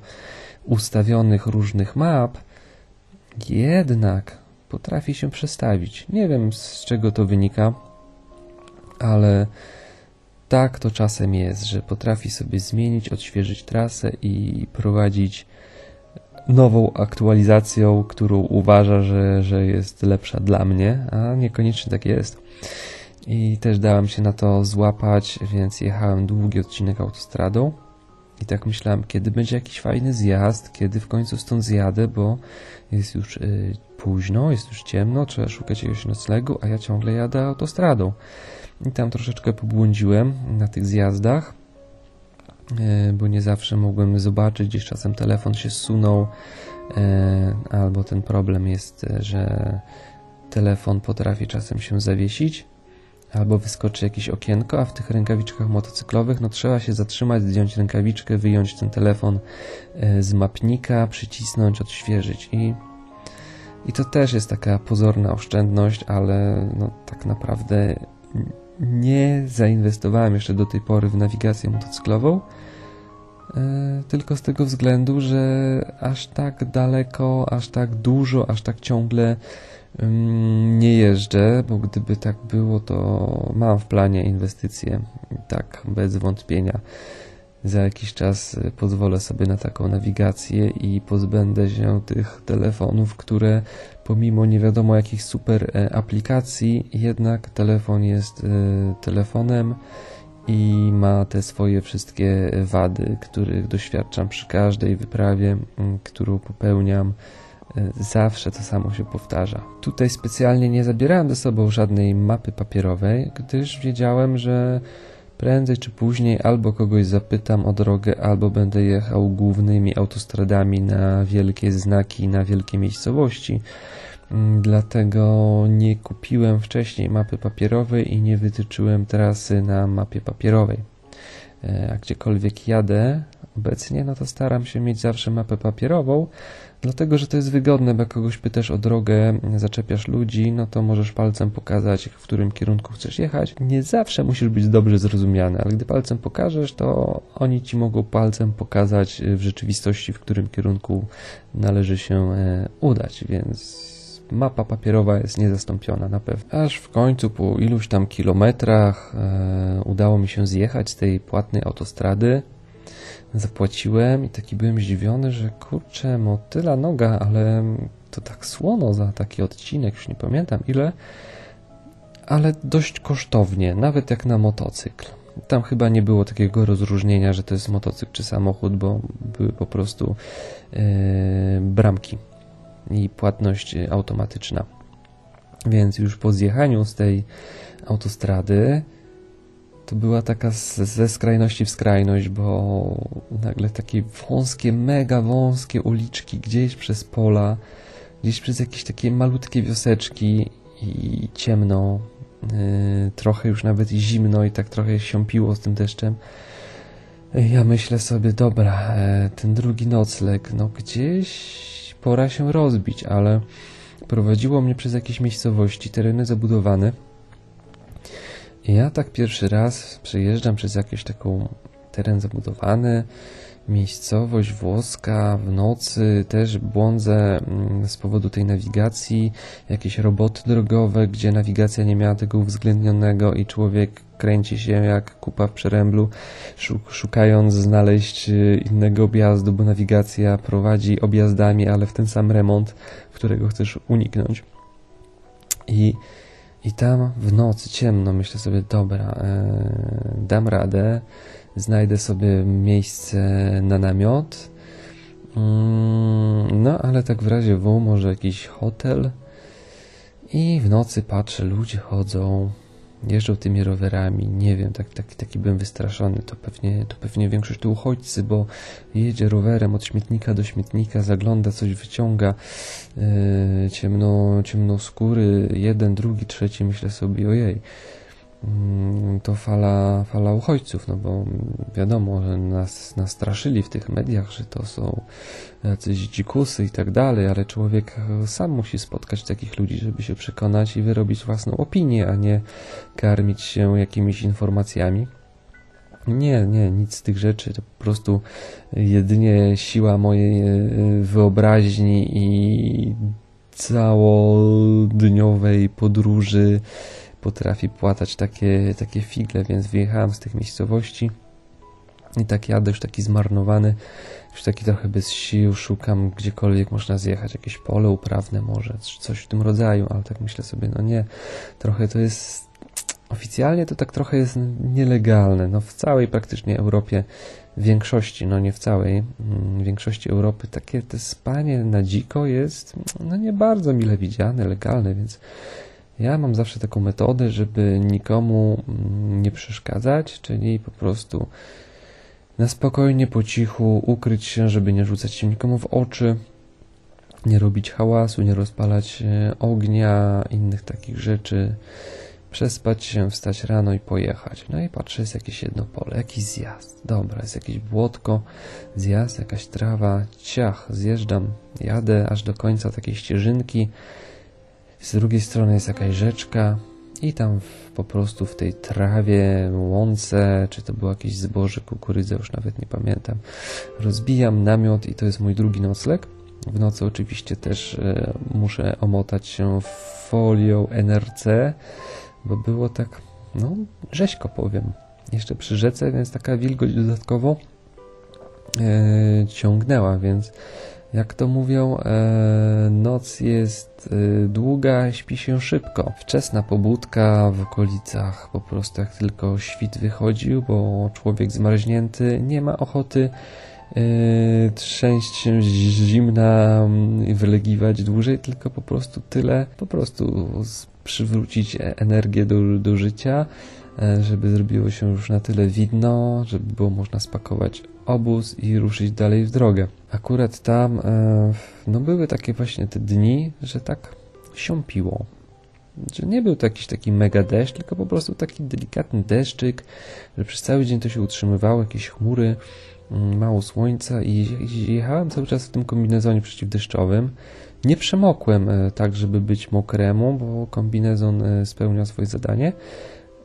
ustawionych różnych map jednak potrafi się przestawić. Nie wiem z czego to wynika, ale tak to czasem jest, że potrafi sobie zmienić, odświeżyć trasę i prowadzić nową aktualizacją, którą uważa, że, że jest lepsza dla mnie, a niekoniecznie tak jest. I też dałem się na to złapać, więc jechałem długi odcinek autostradą. I tak myślałem, kiedy będzie jakiś fajny zjazd, kiedy w końcu stąd zjadę, bo jest już y, późno, jest już ciemno, trzeba szukać jakiegoś noclegu, a ja ciągle jadę autostradą. I tam troszeczkę pobłądziłem na tych zjazdach bo nie zawsze mogłem zobaczyć, gdzieś czasem telefon się zsunął, e, albo ten problem jest, e, że telefon potrafi czasem się zawiesić, albo wyskoczy jakieś okienko, a w tych rękawiczkach motocyklowych no trzeba się zatrzymać, zdjąć rękawiczkę, wyjąć ten telefon z mapnika, przycisnąć, odświeżyć. I i to też jest taka pozorna oszczędność, ale no, tak naprawdę nie zainwestowałem jeszcze do tej pory w nawigację motocyklową, e, tylko z tego względu, że aż tak daleko, aż tak dużo, aż tak ciągle nie jeżdżę, bo gdyby tak było, to mam w planie inwestycje, tak bez wątpienia. Za jakiś czas pozwolę sobie na taką nawigację i pozbędę się tych telefonów, które pomimo nie wiadomo jakich super aplikacji, jednak telefon jest telefonem i ma te swoje wszystkie wady, których doświadczam przy każdej wyprawie, którą popełniam. Zawsze to samo się powtarza. Tutaj specjalnie nie zabierałem ze sobą żadnej mapy papierowej, gdyż wiedziałem, że prędzej czy później albo kogoś zapytam o drogę, albo będę jechał głównymi autostradami na wielkie znaki, na wielkie miejscowości. Mm, dlatego nie kupiłem wcześniej mapy papierowej i nie wytyczyłem trasy na mapie papierowej. E, a gdziekolwiek jadę obecnie, no to staram się mieć zawsze mapę papierową, dlatego że to jest wygodne, bo jak kogoś pytasz o drogę, zaczepiasz ludzi, no to możesz palcem pokazać, w którym kierunku chcesz jechać. Nie zawsze musisz być dobrze zrozumiany, ale gdy palcem pokażesz, to oni ci mogą palcem pokazać w rzeczywistości, w którym kierunku należy się e, udać, więc mapa papierowa jest niezastąpiona na pewno. Aż w końcu po iluś tam kilometrach e, udało mi się zjechać z tej płatnej autostrady. Zapłaciłem i taki byłem zdziwiony, że kurczę, motyla noga, ale to tak słono za taki odcinek, już nie pamiętam ile, ale dość kosztownie, nawet jak na motocykl. Tam chyba nie było takiego rozróżnienia, że to jest motocykl czy samochód, bo były po prostu yy, bramki i płatność automatyczna. Więc już po zjechaniu z tej autostrady to była taka z, ze skrajności w skrajność, bo nagle takie wąskie, mega wąskie uliczki gdzieś przez pola, gdzieś przez jakieś takie malutkie wioseczki i ciemno, yy, trochę już nawet i zimno i tak trochę się piło z tym deszczem. Ja myślę sobie, dobra, e, ten drugi nocleg, no gdzieś pora się rozbić, ale prowadziło mnie przez jakieś miejscowości, tereny zabudowane. Ja tak pierwszy raz przejeżdżam przez jakiś taką teren zabudowany, miejscowość włoska w nocy, też błądzę mm, z powodu tej nawigacji, jakieś roboty drogowe, gdzie nawigacja nie miała tego uwzględnionego i człowiek kręci się jak kupa w przeręblu, szukając znaleźć y, innego objazdu, bo nawigacja prowadzi objazdami, ale w ten sam remont, którego chcesz uniknąć. I, i tam w nocy ciemno, myślę sobie, dobra, e, dam radę, znajdę sobie miejsce na namiot. Mm, no, ale tak w razie W, może jakiś hotel. I w nocy patrzę, ludzie chodzą, jeżdżą tymi rowerami, nie wiem, tak, tak, taki byłem wystraszony, to pewnie, to pewnie większość to uchodźcy, bo jedzie rowerem od śmietnika do śmietnika, zagląda, coś wyciąga, yy, ciemno, ciemno skóry, jeden, drugi, trzeci, myślę sobie, ojej, to fala, fala uchodźców, no bo wiadomo, że nas nastraszyli w tych mediach, że to są jacyś dzikusy i tak dalej, ale człowiek sam musi spotkać takich ludzi, żeby się przekonać i wyrobić własną opinię, a nie karmić się jakimiś informacjami. Nie, nie, nic z tych rzeczy, to po prostu jedynie siła mojej e, wyobraźni i całodniowej podróży potrafi płatać takie, takie figle, więc wyjechałem z tych miejscowości. I tak jadę już taki zmarnowany, już taki trochę bez sił, szukam gdziekolwiek można zjechać, jakieś pole uprawne może, coś w tym rodzaju, ale tak myślę sobie, no nie, trochę to jest, oficjalnie to tak trochę jest nielegalne, no w całej praktycznie Europie, w większości, no nie w całej, mm, w większości Europy takie te spanie na dziko jest, no nie bardzo mile widziane, legalne, więc ja mam zawsze taką metodę, żeby nikomu mm, nie przeszkadzać, czyli po prostu na spokojnie, po cichu ukryć się, żeby nie rzucać się nikomu w oczy, nie robić hałasu, nie rozpalać e, ognia, innych takich rzeczy, przespać się, wstać rano i pojechać. No i patrzę, jest jakieś jedno pole, jakiś zjazd. Dobra, jest jakieś błotko, zjazd, jakaś trawa, ciach, zjeżdżam, jadę aż do końca takiej ścieżynki, z drugiej strony jest jakaś rzeczka i tam w, po prostu w tej trawie, łące, czy to było jakieś zboże, kukurydza, już nawet nie pamiętam, rozbijam namiot i to jest mój drugi nocleg. W nocy oczywiście też e, muszę omotać się folią NRC, bo było tak, no, rzeźko powiem. Jeszcze przy rzece, więc taka wilgoć dodatkowo. e, ciągnęła, więc jak to mówią, e, noc jest e, długa, śpi się szybko. Wczesna pobudka w okolicach, po prostu jak tylko świt wychodził, bo człowiek zmarznięty nie ma ochoty e, trzęść się zimna i wylegiwać dłużej, tylko po prostu tyle, po prostu przywrócić energię do, do życia, e, żeby zrobiło się już na tyle widno, żeby było można spakować obóz i ruszyć dalej w drogę. Akurat tam e, no były takie właśnie te dni, że tak siąpiło. Że nie był to jakiś taki mega deszcz, tylko po prostu taki delikatny deszczyk, że przez cały dzień to się utrzymywało, jakieś chmury, mm, mało słońca i jechałem cały czas w tym kombinezonie przeciwdeszczowym. Nie przemokłem e, tak, żeby być mokremu, bo kombinezon e, spełniał swoje zadanie,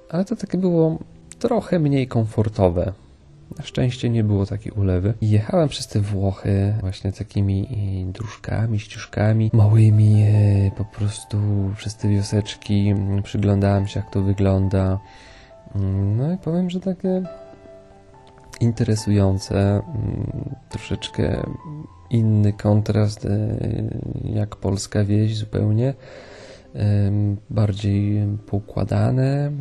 ale to takie było trochę mniej komfortowe. Na szczęście nie było takiej ulewy. Jechałem przez te Włochy właśnie takimi e, dróżkami, ścieżkami małymi, po prostu przez te wioseczki. Przyglądałem się, jak to wygląda. Mm, no i powiem, że takie interesujące, mm, troszeczkę inny kontrast jak polska wieś zupełnie bardziej poukładane,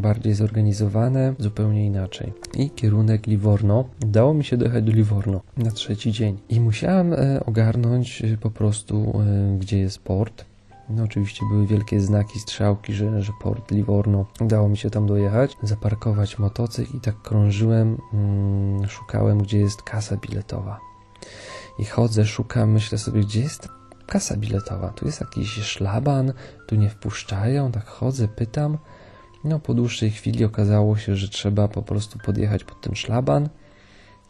bardziej zorganizowane, zupełnie inaczej. I kierunek Livorno. Udało mi się dojechać do Livorno na trzeci dzień. I musiałem e, ogarnąć e, po prostu, e, gdzie jest port. No oczywiście były wielkie znaki, strzałki, że, że port Livorno. Udało mi się tam dojechać, zaparkować motocykl i tak krążyłem, mm, szukałem, gdzie jest kasa biletowa. I chodzę, szukam, myślę sobie, gdzie jest kasa biletowa. Tu jest jakiś szlaban, tu nie wpuszczają, tak chodzę, pytam. No, po dłuższej chwili okazało się, że trzeba po prostu podjechać pod ten szlaban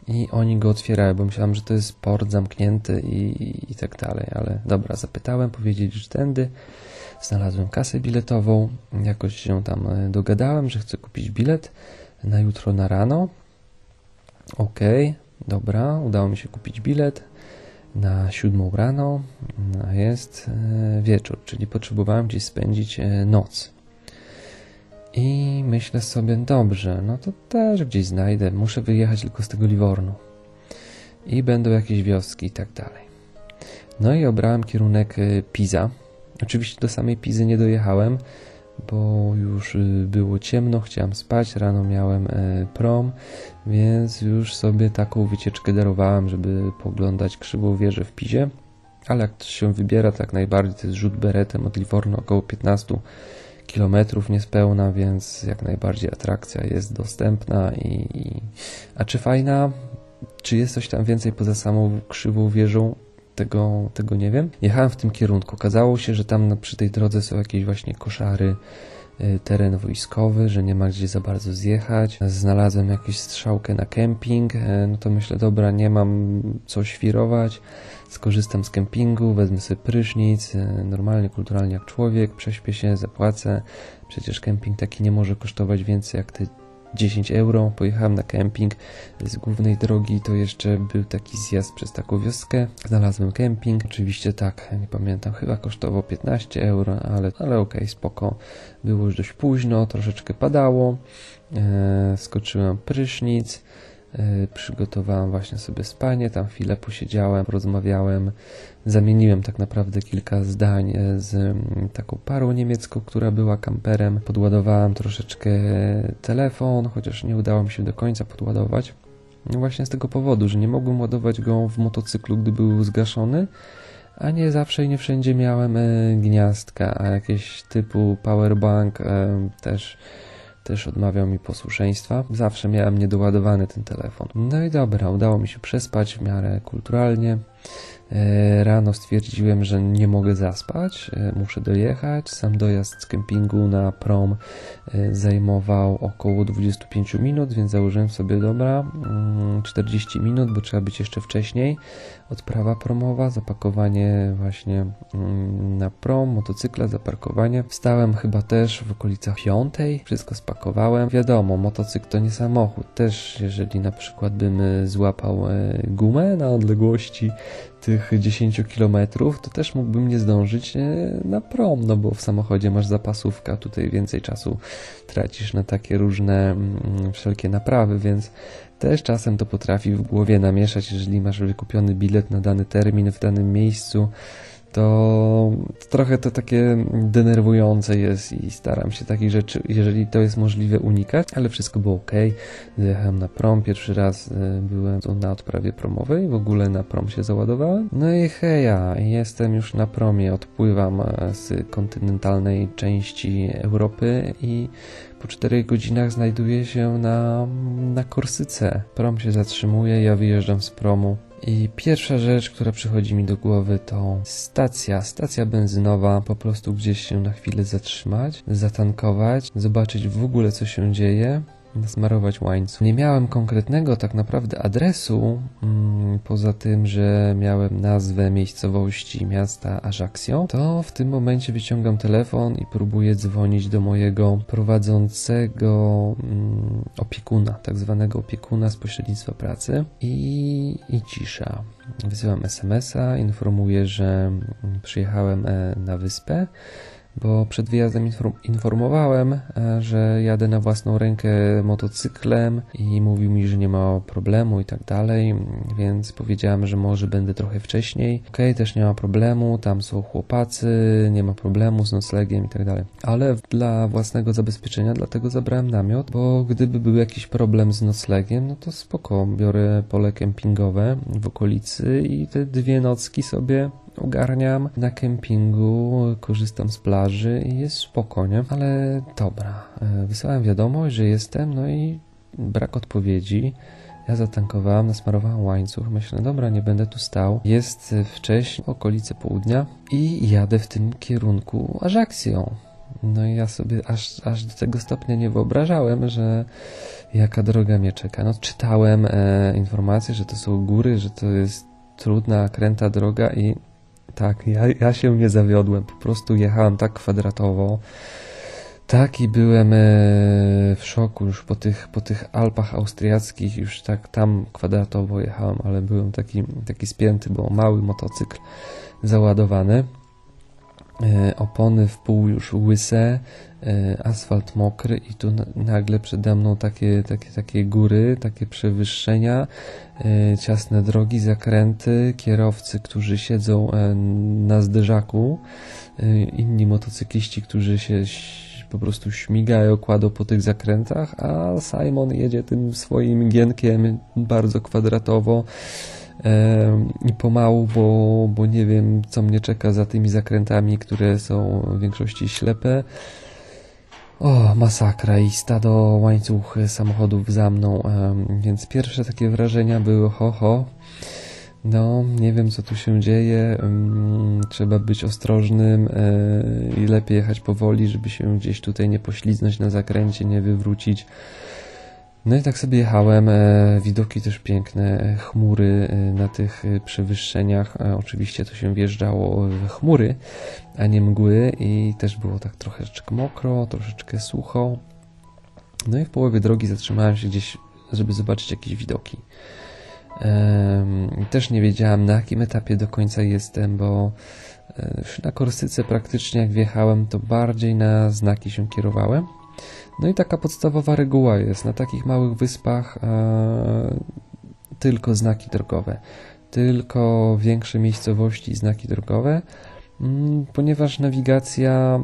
i oni go otwierają, bo myślałem, że to jest port zamknięty i, i, tak dalej, ale dobra, zapytałem, powiedzieli, że tędy. Znalazłem kasę biletową, jakoś się tam e, dogadałem, że chcę kupić bilet na jutro na rano. Okej, okay, dobra, udało mi się kupić bilet na siódmą rano, a jest e, wieczór, czyli potrzebowałem gdzieś spędzić e, noc. I myślę sobie, dobrze, no to też gdzieś znajdę, muszę wyjechać tylko z tego Livornu. I będą jakieś wioski i tak dalej. No i obrałem kierunek e, Pisa. Oczywiście do samej Pizy nie dojechałem, bo już y, było ciemno, chciałem spać, rano miałem e, prom, więc już sobie taką wycieczkę darowałem, żeby poglądać krzywą wieżę w Pizie. Ale jak się wybiera, tak najbardziej to jest rzut beretem od Livorno około 15 kilometrów niespełna, więc jak najbardziej atrakcja jest dostępna i, i... A czy fajna? Czy jest coś tam więcej poza samą krzywą wieżą? Tego, tego nie wiem. Jechałem w tym kierunku. Okazało się, że tam przy tej drodze są jakieś właśnie koszary, y, teren wojskowy, że nie ma gdzie za bardzo zjechać. Znalazłem jakąś strzałkę na kemping, e, no to myślę, dobra, nie mam co świrować, skorzystam z kempingu, wezmę sobie prysznic, e, normalnie, kulturalnie jak człowiek, prześpię się, zapłacę. Przecież kemping taki nie może kosztować więcej jak te 10 euro. Pojechałem na kemping z głównej drogi, to jeszcze był taki zjazd przez taką wioskę. Znalazłem kemping, oczywiście tak, nie pamiętam, chyba kosztował 15 euro, ale, ale okej, spoko. Było już dość późno, troszeczkę padało. Eee, skoczyłem prysznic. E, przygotowałem właśnie sobie spanie, tam chwilę posiedziałem, rozmawiałem, zamieniłem tak naprawdę kilka zdań e, z mm, taką parą niemiecką, która była kamperem. Podładowałem troszeczkę telefon, chociaż nie udało mi się do końca podładować. No właśnie z tego powodu, że nie mogłem ładować go w motocyklu, gdy był zgaszony, a nie zawsze i nie wszędzie miałem e, gniazdka, a jakieś typu powerbank też też odmawiał mi posłuszeństwa. Zawsze miałem niedoładowany ten telefon. No i dobra, udało mi się przespać w miarę kulturalnie. E, rano stwierdziłem, że nie mogę zaspać, e, muszę dojechać. Sam dojazd z kempingu na prom e, zajmował około 25 minut, więc założyłem sobie dobra 40 mm, minut, bo trzeba być jeszcze wcześniej. Odprawa promowa, zapakowanie właśnie mm, na prom, motocykla, zaparkowanie. Wstałem chyba też w okolicach piątej, wszystko spakowałem. Wiadomo, motocykl to nie samochód. Też jeżeli na przykład bym złapał gumę na odległości tych 10 kilometrów, to też mógłbym nie zdążyć e, na prom, no bo w samochodzie masz zapasówka, tutaj więcej czasu tracisz na takie różne mm, wszelkie naprawy, więc też czasem to potrafi w głowie namieszać, jeżeli masz wykupiony bilet na dany termin w danym miejscu, to trochę to takie denerwujące jest i staram się takich rzeczy, jeżeli to jest możliwe, unikać, ale wszystko było ok. Zjechałem na prom, pierwszy raz e, byłem na odprawie promowej, w ogóle na prom się załadowałem. No i heja, jestem już na promie, odpływam e, z kontynentalnej części Europy i po 4 godzinach znajduję się na, na Korsyce. Prom się zatrzymuje, ja wyjeżdżam z promu. I pierwsza rzecz, która przychodzi mi do głowy to stacja, stacja benzynowa, po prostu gdzieś się na chwilę zatrzymać, zatankować, zobaczyć w ogóle co się dzieje, smarować łańcuch. Nie miałem konkretnego tak naprawdę adresu, mm, poza tym, że miałem nazwę miejscowości miasta Ajaccio, to w tym momencie wyciągam telefon i próbuję dzwonić do mojego prowadzącego mm, opiekuna, tak zwanego opiekuna z pośrednictwa pracy i, i cisza. Wysyłam SMS-a, informuję, że mm, przyjechałem e, na wyspę bo przed wyjazdem informowałem, e, że jadę na własną rękę motocyklem i mówił mi, że nie ma problemu i tak dalej, więc powiedziałem, że może będę trochę wcześniej. Okay, też nie ma problemu, tam są chłopacy, nie ma problemu z noclegiem i tak dalej. Ale dla własnego zabezpieczenia, dlatego zabrałem namiot, bo gdyby był jakiś problem z noclegiem, no to spoko, biorę pole kempingowe w okolicy i te dwie nocki sobie ogarniam na kempingu, korzystam z plaży i jest spokojnie, ale dobra. E, wysłałem wiadomość, że jestem, no i brak odpowiedzi. Ja zatankowałem, nasmarowałem łańcuch. Myślę, dobra, nie będę tu stał. Jest wcześniej, okolice południa i jadę w tym kierunku Ajaxią. No i ja sobie aż, aż do tego stopnia nie wyobrażałem, że jaka droga mnie czeka. No czytałem e, informacje, że to są góry, że to jest trudna, kręta droga i tak, ja, ja się nie zawiodłem. Po prostu jechałem tak kwadratowo. Taki byłem e, w szoku już po tych, po tych Alpach austriackich, już tak tam kwadratowo jechałem, ale byłem taki, taki spięty, bo mały motocykl załadowany. E, opony w pół już łyse, e, asfalt mokry i tu nagle przede mną takie, takie, takie góry, takie przewyższenia, e, ciasne drogi, zakręty, kierowcy, którzy siedzą na zderzaku, inni motocykliści, którzy się po prostu śmigają, kładą po tych zakrętach, a Simon jedzie tym swoim gienkiem bardzo kwadratowo, i pomału, bo, bo nie wiem, co mnie czeka za tymi zakrętami, które są w większości ślepe. O, masakra i stado łańcuch samochodów za mną, więc pierwsze takie wrażenia były ho, ho. No, nie wiem co tu się dzieje. Trzeba być ostrożnym e, i lepiej jechać powoli, żeby się gdzieś tutaj nie pośliznąć na zakręcie, nie wywrócić. No i tak sobie jechałem, e, widoki też piękne, chmury e, na tych e, przewyższeniach, oczywiście to się wjeżdżało w chmury, a nie mgły i też było tak troszeczkę mokro, troszeczkę sucho. No i w połowie drogi zatrzymałem się gdzieś, żeby zobaczyć jakieś widoki. Też nie wiedziałem na jakim etapie do końca jestem, bo na Korsyce praktycznie jak wjechałem, to bardziej na znaki się kierowałem no i taka podstawowa reguła jest na takich małych wyspach e, tylko znaki drogowe, tylko większe miejscowości znaki drogowe, mm, ponieważ nawigacja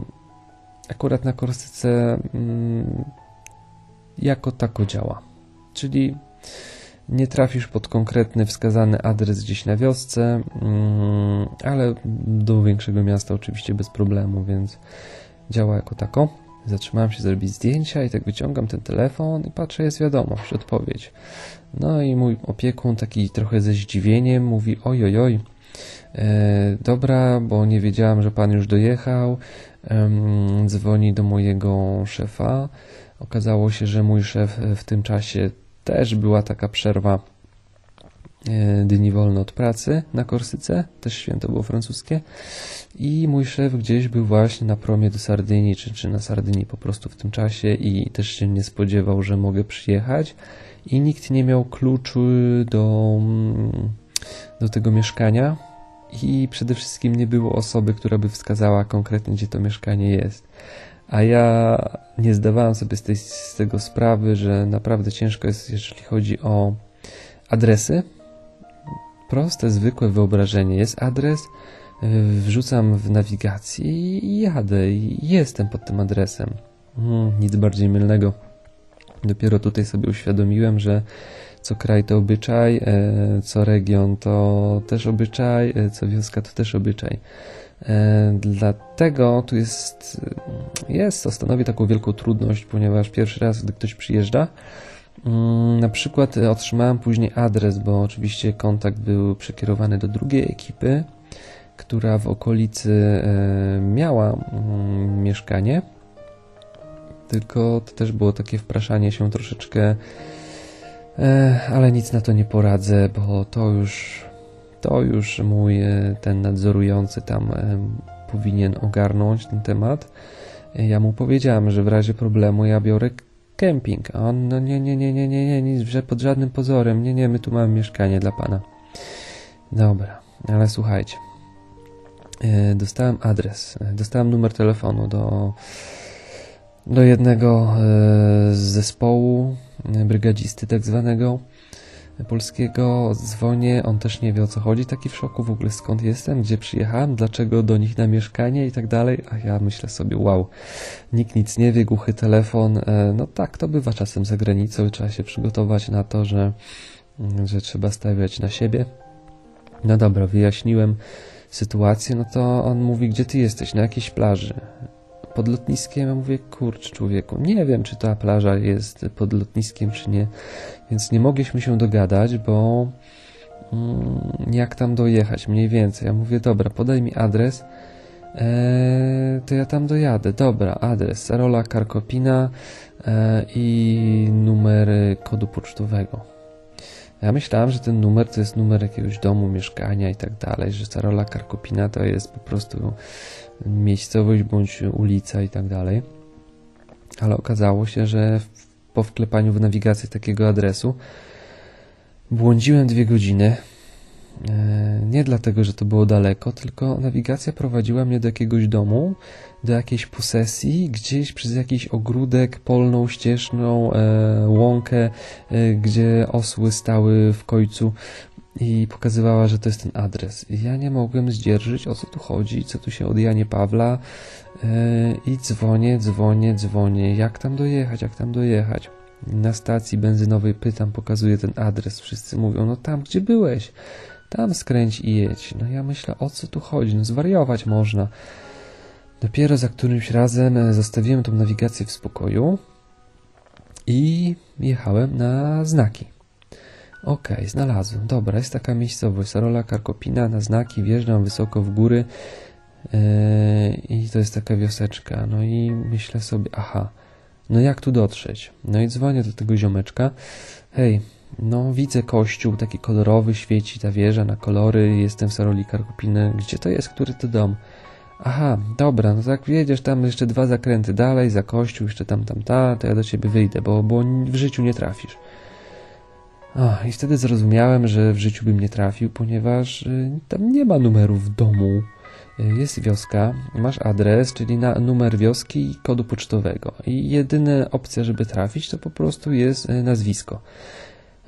akurat na Korsyce mm, jako tako działa. Czyli nie trafisz pod konkretny wskazany adres gdzieś na wiosce, mm, ale do większego miasta oczywiście bez problemu, więc działa jako tako. Zatrzymałem się zrobić zdjęcia i tak wyciągam ten telefon i patrzę, jest wiadomość, odpowiedź. No i mój opiekun taki trochę ze zdziwieniem mówi oj, oj, oj, e, dobra, bo nie wiedziałam, że pan już dojechał, dzwoni do mojego szefa. Okazało się, że mój szef w tym czasie też była taka przerwa dni wolne od pracy na Korsyce, też święto było francuskie i mój szef gdzieś był właśnie na promie do Sardynii, czy, czy na Sardynii po prostu w tym czasie i też się nie spodziewał, że mogę przyjechać i nikt nie miał kluczu do, do tego mieszkania i przede wszystkim nie było osoby, która by wskazała konkretnie, gdzie to mieszkanie jest. A ja nie zdawałem sobie z, tej, z tego sprawy, że naprawdę ciężko jest, jeżeli chodzi o adresy. Proste, zwykłe wyobrażenie. Jest adres, y, wrzucam w nawigację i jadę. I jestem pod tym adresem. Hmm, nic bardziej mylnego. Dopiero tutaj sobie uświadomiłem, że co kraj to obyczaj, e, co region to też obyczaj, e, co wioska to też obyczaj. E, dlatego tu jest, jest, to stanowi taką wielką trudność, ponieważ pierwszy raz, gdy ktoś przyjeżdża, na przykład otrzymałem później adres, bo oczywiście kontakt był przekierowany do drugiej ekipy, która w okolicy miała mm, mieszkanie, tylko to też było takie wpraszanie się troszeczkę E, ale nic na to nie poradzę, bo to już, to już mój e, ten nadzorujący tam e, powinien ogarnąć ten temat. Ja mu powiedziałem, że w razie problemu ja biorę kemping, a on no nie, nie, nie, nie, nie, nie, nic, że pod żadnym pozorem, nie, nie, my tu mamy mieszkanie dla pana. Dobra, ale słuchajcie, dostałem adres, dostałem numer telefonu do, do jednego z zespołu brygadzisty tak zwanego polskiego, dzwonię, on też nie wie o co chodzi, taki w szoku w ogóle skąd jestem, gdzie przyjechałem, dlaczego do nich na mieszkanie i tak dalej, a ja myślę sobie, wow, nikt nic nie wie, głuchy telefon, e, no tak, to bywa czasem za granicą, trzeba się przygotować na to, że, że trzeba stawiać na siebie. No dobra, wyjaśniłem sytuację, no to on mówi, gdzie ty jesteś, na jakiejś plaży pod lotniskiem. Ja mówię, kurcz człowieku, nie wiem, czy ta plaża jest pod lotniskiem, czy nie. Więc nie mogliśmy się dogadać, bo mm, jak tam dojechać mniej więcej. Ja mówię, dobra, podaj mi adres, e, to ja tam dojadę. Dobra, adres, Sarola Karkopina e, i numer kodu pocztowego. Ja myślałem, że ten numer to jest numer jakiegoś domu, mieszkania i tak dalej, że Sarola Karkopina to jest po prostu miejscowość bądź ulica i tak dalej. Ale okazało się, że po wklepaniu w nawigację takiego adresu błądziłem dwie godziny. E, nie dlatego, że to było daleko, tylko nawigacja prowadziła mnie do jakiegoś domu, do jakiejś posesji, gdzieś przez jakiś ogródek, polną, ścieżną, e, łąkę, e, gdzie osły stały w końcu i pokazywała, że to jest ten adres. I ja nie mogłem zdzierżyć, o co tu chodzi, co tu się od Janie Pawla yy, i dzwonię, dzwonię, dzwonię, jak tam dojechać, jak tam dojechać. Na stacji benzynowej pytam, pokazuję ten adres, wszyscy mówią, no tam, gdzie byłeś, tam skręć i jedź. No ja myślę, o co tu chodzi, no zwariować można. Dopiero za którymś razem e, zostawiłem tą nawigację w spokoju i jechałem na znaki. Okay, znalazłem. Dobra, jest taka miejscowość, Sarola Karkopina, na znaki, wjeżdżam wysoko w góry yy, i to jest taka wioseczka. No i myślę sobie, aha, no jak tu dotrzeć? No i dzwonię do tego ziomeczka. Hej, no widzę kościół, taki kolorowy, świeci ta wieża na kolory, jestem w Saroli Karkopiny. Gdzie to jest? Który to dom? Aha, dobra, no tak wiedziesz, tam jeszcze dwa zakręty dalej, za kościół, jeszcze tam, tam, ta, to ja do ciebie wyjdę, bo, bo w życiu nie trafisz. I wtedy zrozumiałem, że w życiu bym nie trafił, ponieważ y, tam nie ma numeru w domu. Y, jest wioska, masz adres, czyli na numer wioski i kodu pocztowego. I jedyna opcja, żeby trafić, to po prostu jest y, nazwisko.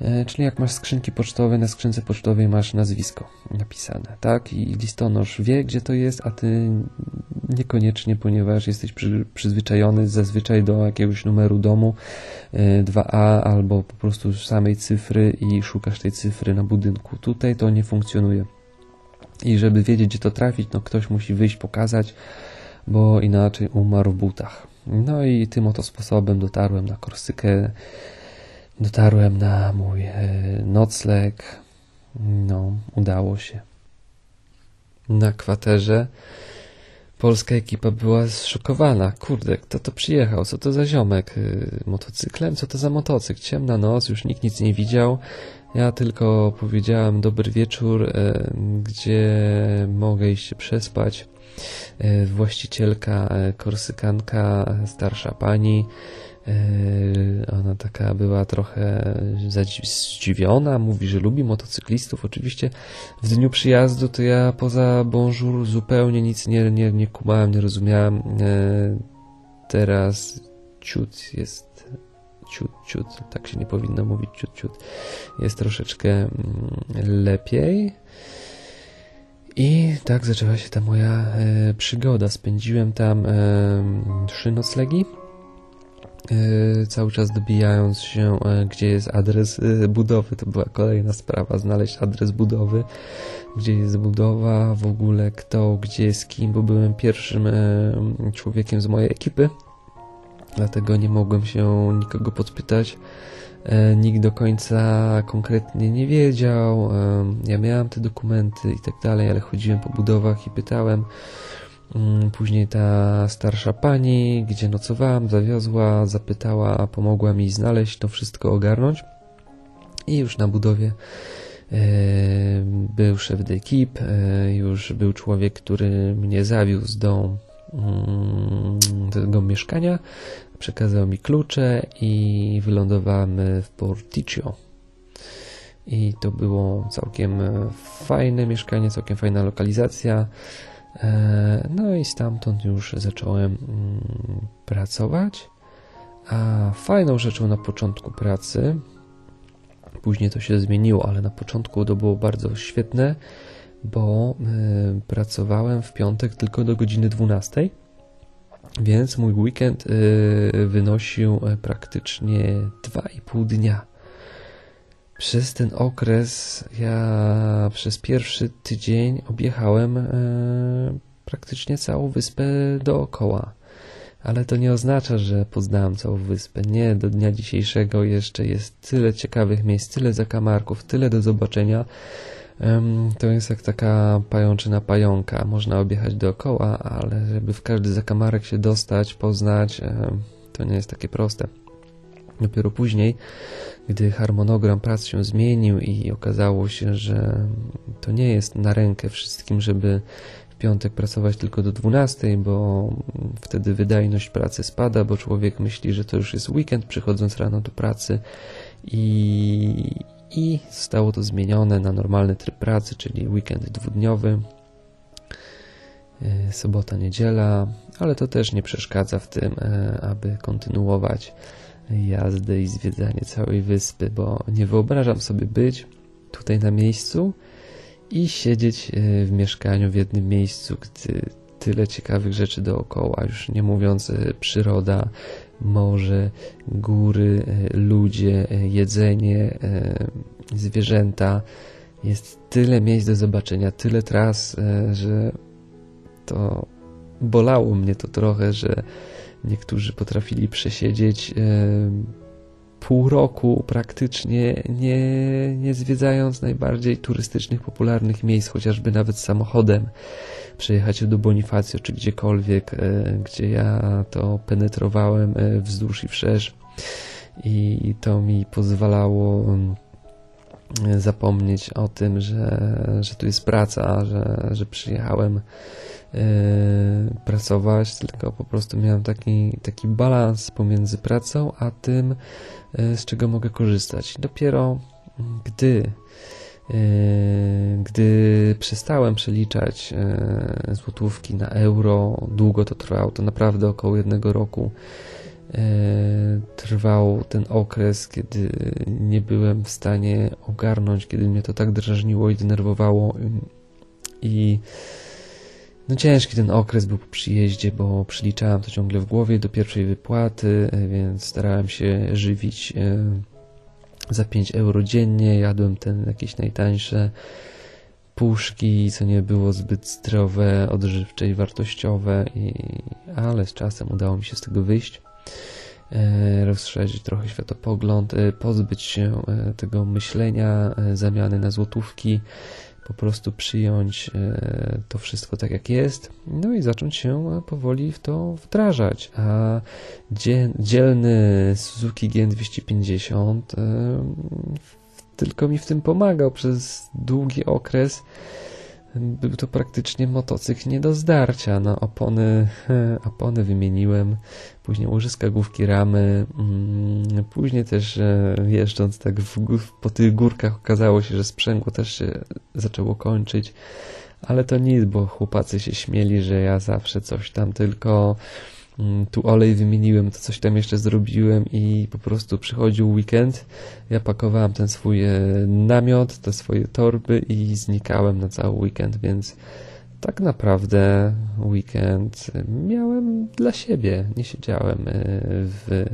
E, czyli jak masz skrzynki pocztowe, na skrzynce pocztowej masz nazwisko napisane, tak? I listonosz wie, gdzie to jest, a ty niekoniecznie, ponieważ jesteś przy, przyzwyczajony zazwyczaj do jakiegoś numeru domu 2A e, albo po prostu samej cyfry i szukasz tej cyfry na budynku. Tutaj to nie funkcjonuje. I żeby wiedzieć, gdzie to trafić, no ktoś musi wyjść, pokazać, bo inaczej umarł w butach. No i tym oto sposobem dotarłem na Korsykę Dotarłem na mój e, nocleg. No, udało się. Na kwaterze polska ekipa była zszokowana. Kurde, kto to przyjechał? Co to za ziomek? E, motocyklem? Co to za motocykl? Ciemna noc, już nikt nic nie widział. Ja tylko powiedziałem dobry wieczór, e, gdzie mogę iść przespać. Właścicielka, korsykanka, starsza pani, Ona taka była trochę zdziwiona, mówi, że lubi motocyklistów. Oczywiście w dniu przyjazdu to ja poza bonjour zupełnie nic nie, nie, nie kumałem, nie rozumiałem. Teraz ciut jest ciut, ciut, tak się nie powinno mówić, ciut, ciut. Jest troszeczkę mm, lepiej. I tak zaczęła się ta moja e, przygoda. Spędziłem tam trzy noclegi. E, cały czas dobijając się, e, gdzie jest adres e, budowy. To była kolejna sprawa, znaleźć adres budowy, gdzie jest budowa, w ogóle kto, gdzie jest kim, bo byłem pierwszym człowiekiem z mojej ekipy dlatego nie mogłem się nikogo podpytać. Nikt do końca konkretnie nie wiedział. Ja miałem te dokumenty i tak dalej, ale chodziłem po budowach i pytałem. Mm, później ta starsza pani, gdzie nocowałam, zawiozła, zapytała, pomogła mi znaleźć to wszystko, ogarnąć. I już na budowie e, był szef d'equipe, już był człowiek, który mnie zawiózł do mm, tego mieszkania, przekazał mi klucze i wylądowałem w Porticcio. I to było całkiem fajne mieszkanie, całkiem fajna lokalizacja. E, no i stamtąd już zacząłem mm, pracować. A fajną rzeczą na początku pracy, później to się zmieniło, ale na początku to było bardzo świetne, bo e, pracowałem w piątek tylko do godziny 12 więc mój weekend y, wynosił e, praktycznie 2,5 dnia. Przez ten okres ja przez pierwszy tydzień objechałem e, praktycznie całą wyspę dookoła. Ale to nie oznacza, że poznałem całą wyspę. Nie, do dnia dzisiejszego jeszcze jest tyle ciekawych miejsc, tyle zakamarków, tyle do zobaczenia, to jest jak taka pajączyna pająka. Można objechać dookoła, ale żeby w każdy zakamarek się dostać, poznać, to nie jest takie proste. Dopiero później, gdy harmonogram prac się zmienił i okazało się, że to nie jest na rękę wszystkim, żeby w piątek pracować tylko do 12, bo wtedy wydajność pracy spada, bo człowiek myśli, że to już jest weekend, przychodząc rano do pracy i, i zostało to zmienione na normalny tryb pracy, czyli weekend dwudniowy, e, sobota, niedziela, ale to też nie przeszkadza w tym, e, aby kontynuować jazdę i zwiedzanie całej wyspy, bo nie wyobrażam sobie być tutaj na miejscu i siedzieć e, w mieszkaniu w jednym miejscu, gdy tyle ciekawych rzeczy dookoła, już nie mówiąc przyroda, morze, góry, e, ludzie, e, jedzenie, e, zwierzęta. Jest tyle miejsc do zobaczenia, tyle tras, że to bolało mnie to trochę, że niektórzy potrafili przesiedzieć pół roku praktycznie nie, nie zwiedzając najbardziej turystycznych, popularnych miejsc, chociażby nawet samochodem przejechać do Bonifacio czy gdziekolwiek, e, gdzie ja to penetrowałem e, wzdłuż i wszerz. I to mi pozwalało mm, zapomnieć o tym, że, że tu jest praca, że, że przyjechałem pracować, tylko po prostu miałem taki, taki balans pomiędzy pracą a tym, z czego mogę korzystać. Dopiero gdy Yy, gdy przestałem przeliczać złotówki na euro, długo to trwało, to naprawdę około jednego roku trwał ten okres, kiedy nie byłem w stanie ogarnąć, kiedy mnie to tak drażniło i denerwowało i no ciężki ten okres był po przyjeździe, bo przeliczałem to ciągle w głowie do pierwszej wypłaty, więc starałem się żywić za 5 euro dziennie. Jadłem ten jakieś najtańsze puszki, co nie było zbyt zdrowe, odżywcze i wartościowe, i, ale z czasem udało mi się z tego wyjść, e, rozszerzyć trochę światopogląd, e, pozbyć się e, tego myślenia, e, zamiany na złotówki, po prostu przyjąć e, to wszystko tak jak jest, no i zacząć się powoli w to wdrażać. A dzielny Suzuki G250 e, tylko mi w tym pomagał przez długi okres. Był to praktycznie motocykl nie do zdarcia. No, opony, opony wymieniłem, później łożyska główki ramy, mm, później też e, jeżdżąc tak w, po tych górkach okazało się, że sprzęgło też się zaczęło kończyć, ale to nic, bo chłopacy się śmieli, że ja zawsze coś tam tylko tu olej wymieniłem, to coś tam jeszcze zrobiłem i po prostu przychodził weekend. Ja pakowałem ten swój e, namiot, te swoje torby i znikałem na cały weekend, więc tak naprawdę weekend miałem dla siebie. Nie siedziałem e, w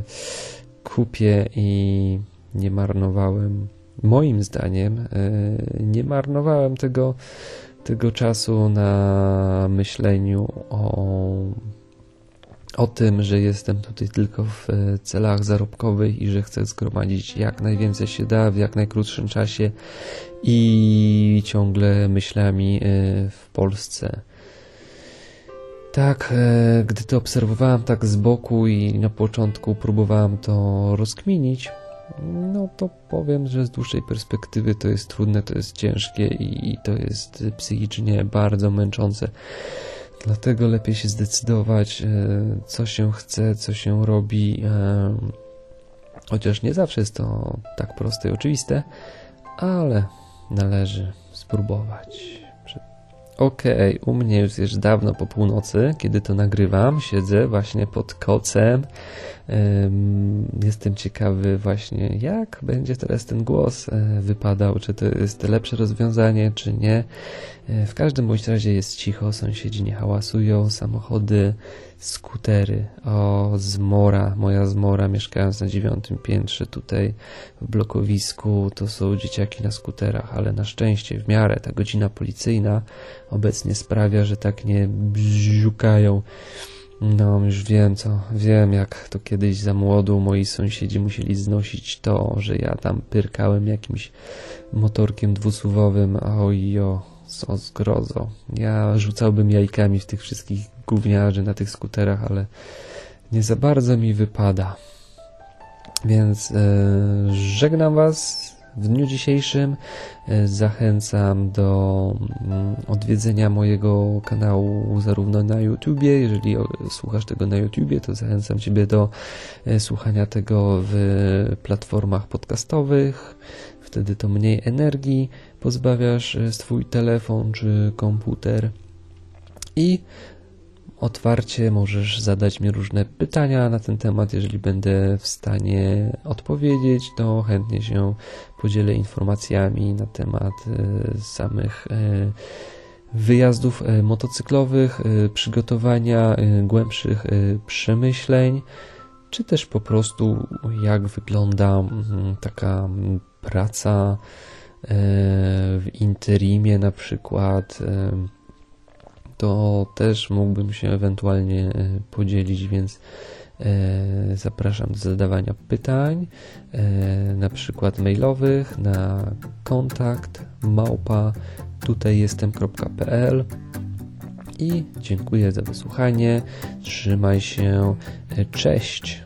kupie i nie marnowałem, moim zdaniem, e, nie marnowałem tego, tego czasu na myśleniu o o tym, że jestem tutaj tylko w e, celach zarobkowych i że chcę zgromadzić jak najwięcej się da w jak najkrótszym czasie i ciągle myślami e, w Polsce. Tak, e, gdy to obserwowałem tak z boku i na początku próbowałem to rozkminić, no to powiem, że z dłuższej perspektywy to jest trudne, to jest ciężkie i to jest psychicznie bardzo męczące. Dlatego lepiej się zdecydować, e, co się chce, co się robi. E, chociaż nie zawsze jest to tak proste i oczywiste, ale należy spróbować. Okej, okay, u mnie już jest dawno po północy, kiedy to nagrywam. Siedzę właśnie pod kocem. Jestem ciekawy właśnie, jak będzie teraz ten głos e, wypadał, czy to jest lepsze rozwiązanie, czy nie. E, w każdym bądź razie jest cicho, sąsiedzi nie hałasują, samochody, skutery. O, zmora, moja zmora, mieszkając na dziewiątym piętrze tutaj w blokowisku, to są dzieciaki na skuterach, ale na szczęście w miarę ta godzina policyjna obecnie sprawia, że tak nie bziukają. No, już wiem co, wiem jak to kiedyś za młodu moi sąsiedzi musieli znosić to, że ja tam pyrkałem jakimś motorkiem dwusuwowym, a ojo, co zgrozo. Ja rzucałbym jajkami w tych wszystkich gówniarzy na tych skuterach, ale nie za bardzo mi wypada. Więc e, żegnam Was w dniu dzisiejszym. E, zachęcam do mm, odwiedzenia mojego kanału zarówno na YouTubie, jeżeli słuchasz tego na YouTubie, to zachęcam Ciebie do e, słuchania tego w platformach podcastowych. Wtedy to mniej energii pozbawiasz e, swój telefon czy komputer. I otwarcie możesz zadać mi różne pytania na ten temat. Jeżeli będę w stanie odpowiedzieć, to chętnie się podzielę informacjami na temat e, samych e, wyjazdów e, motocyklowych, przygotowania głębszych przemyśleń, czy też po prostu jak wygląda taka praca w interimie na przykład to też mógłbym się ewentualnie e, podzielić, więc e, zapraszam do zadawania pytań, e, na przykład mailowych na kontakt małpa tutaj jestem.pl i dziękuję za wysłuchanie. Trzymaj się. Cześć.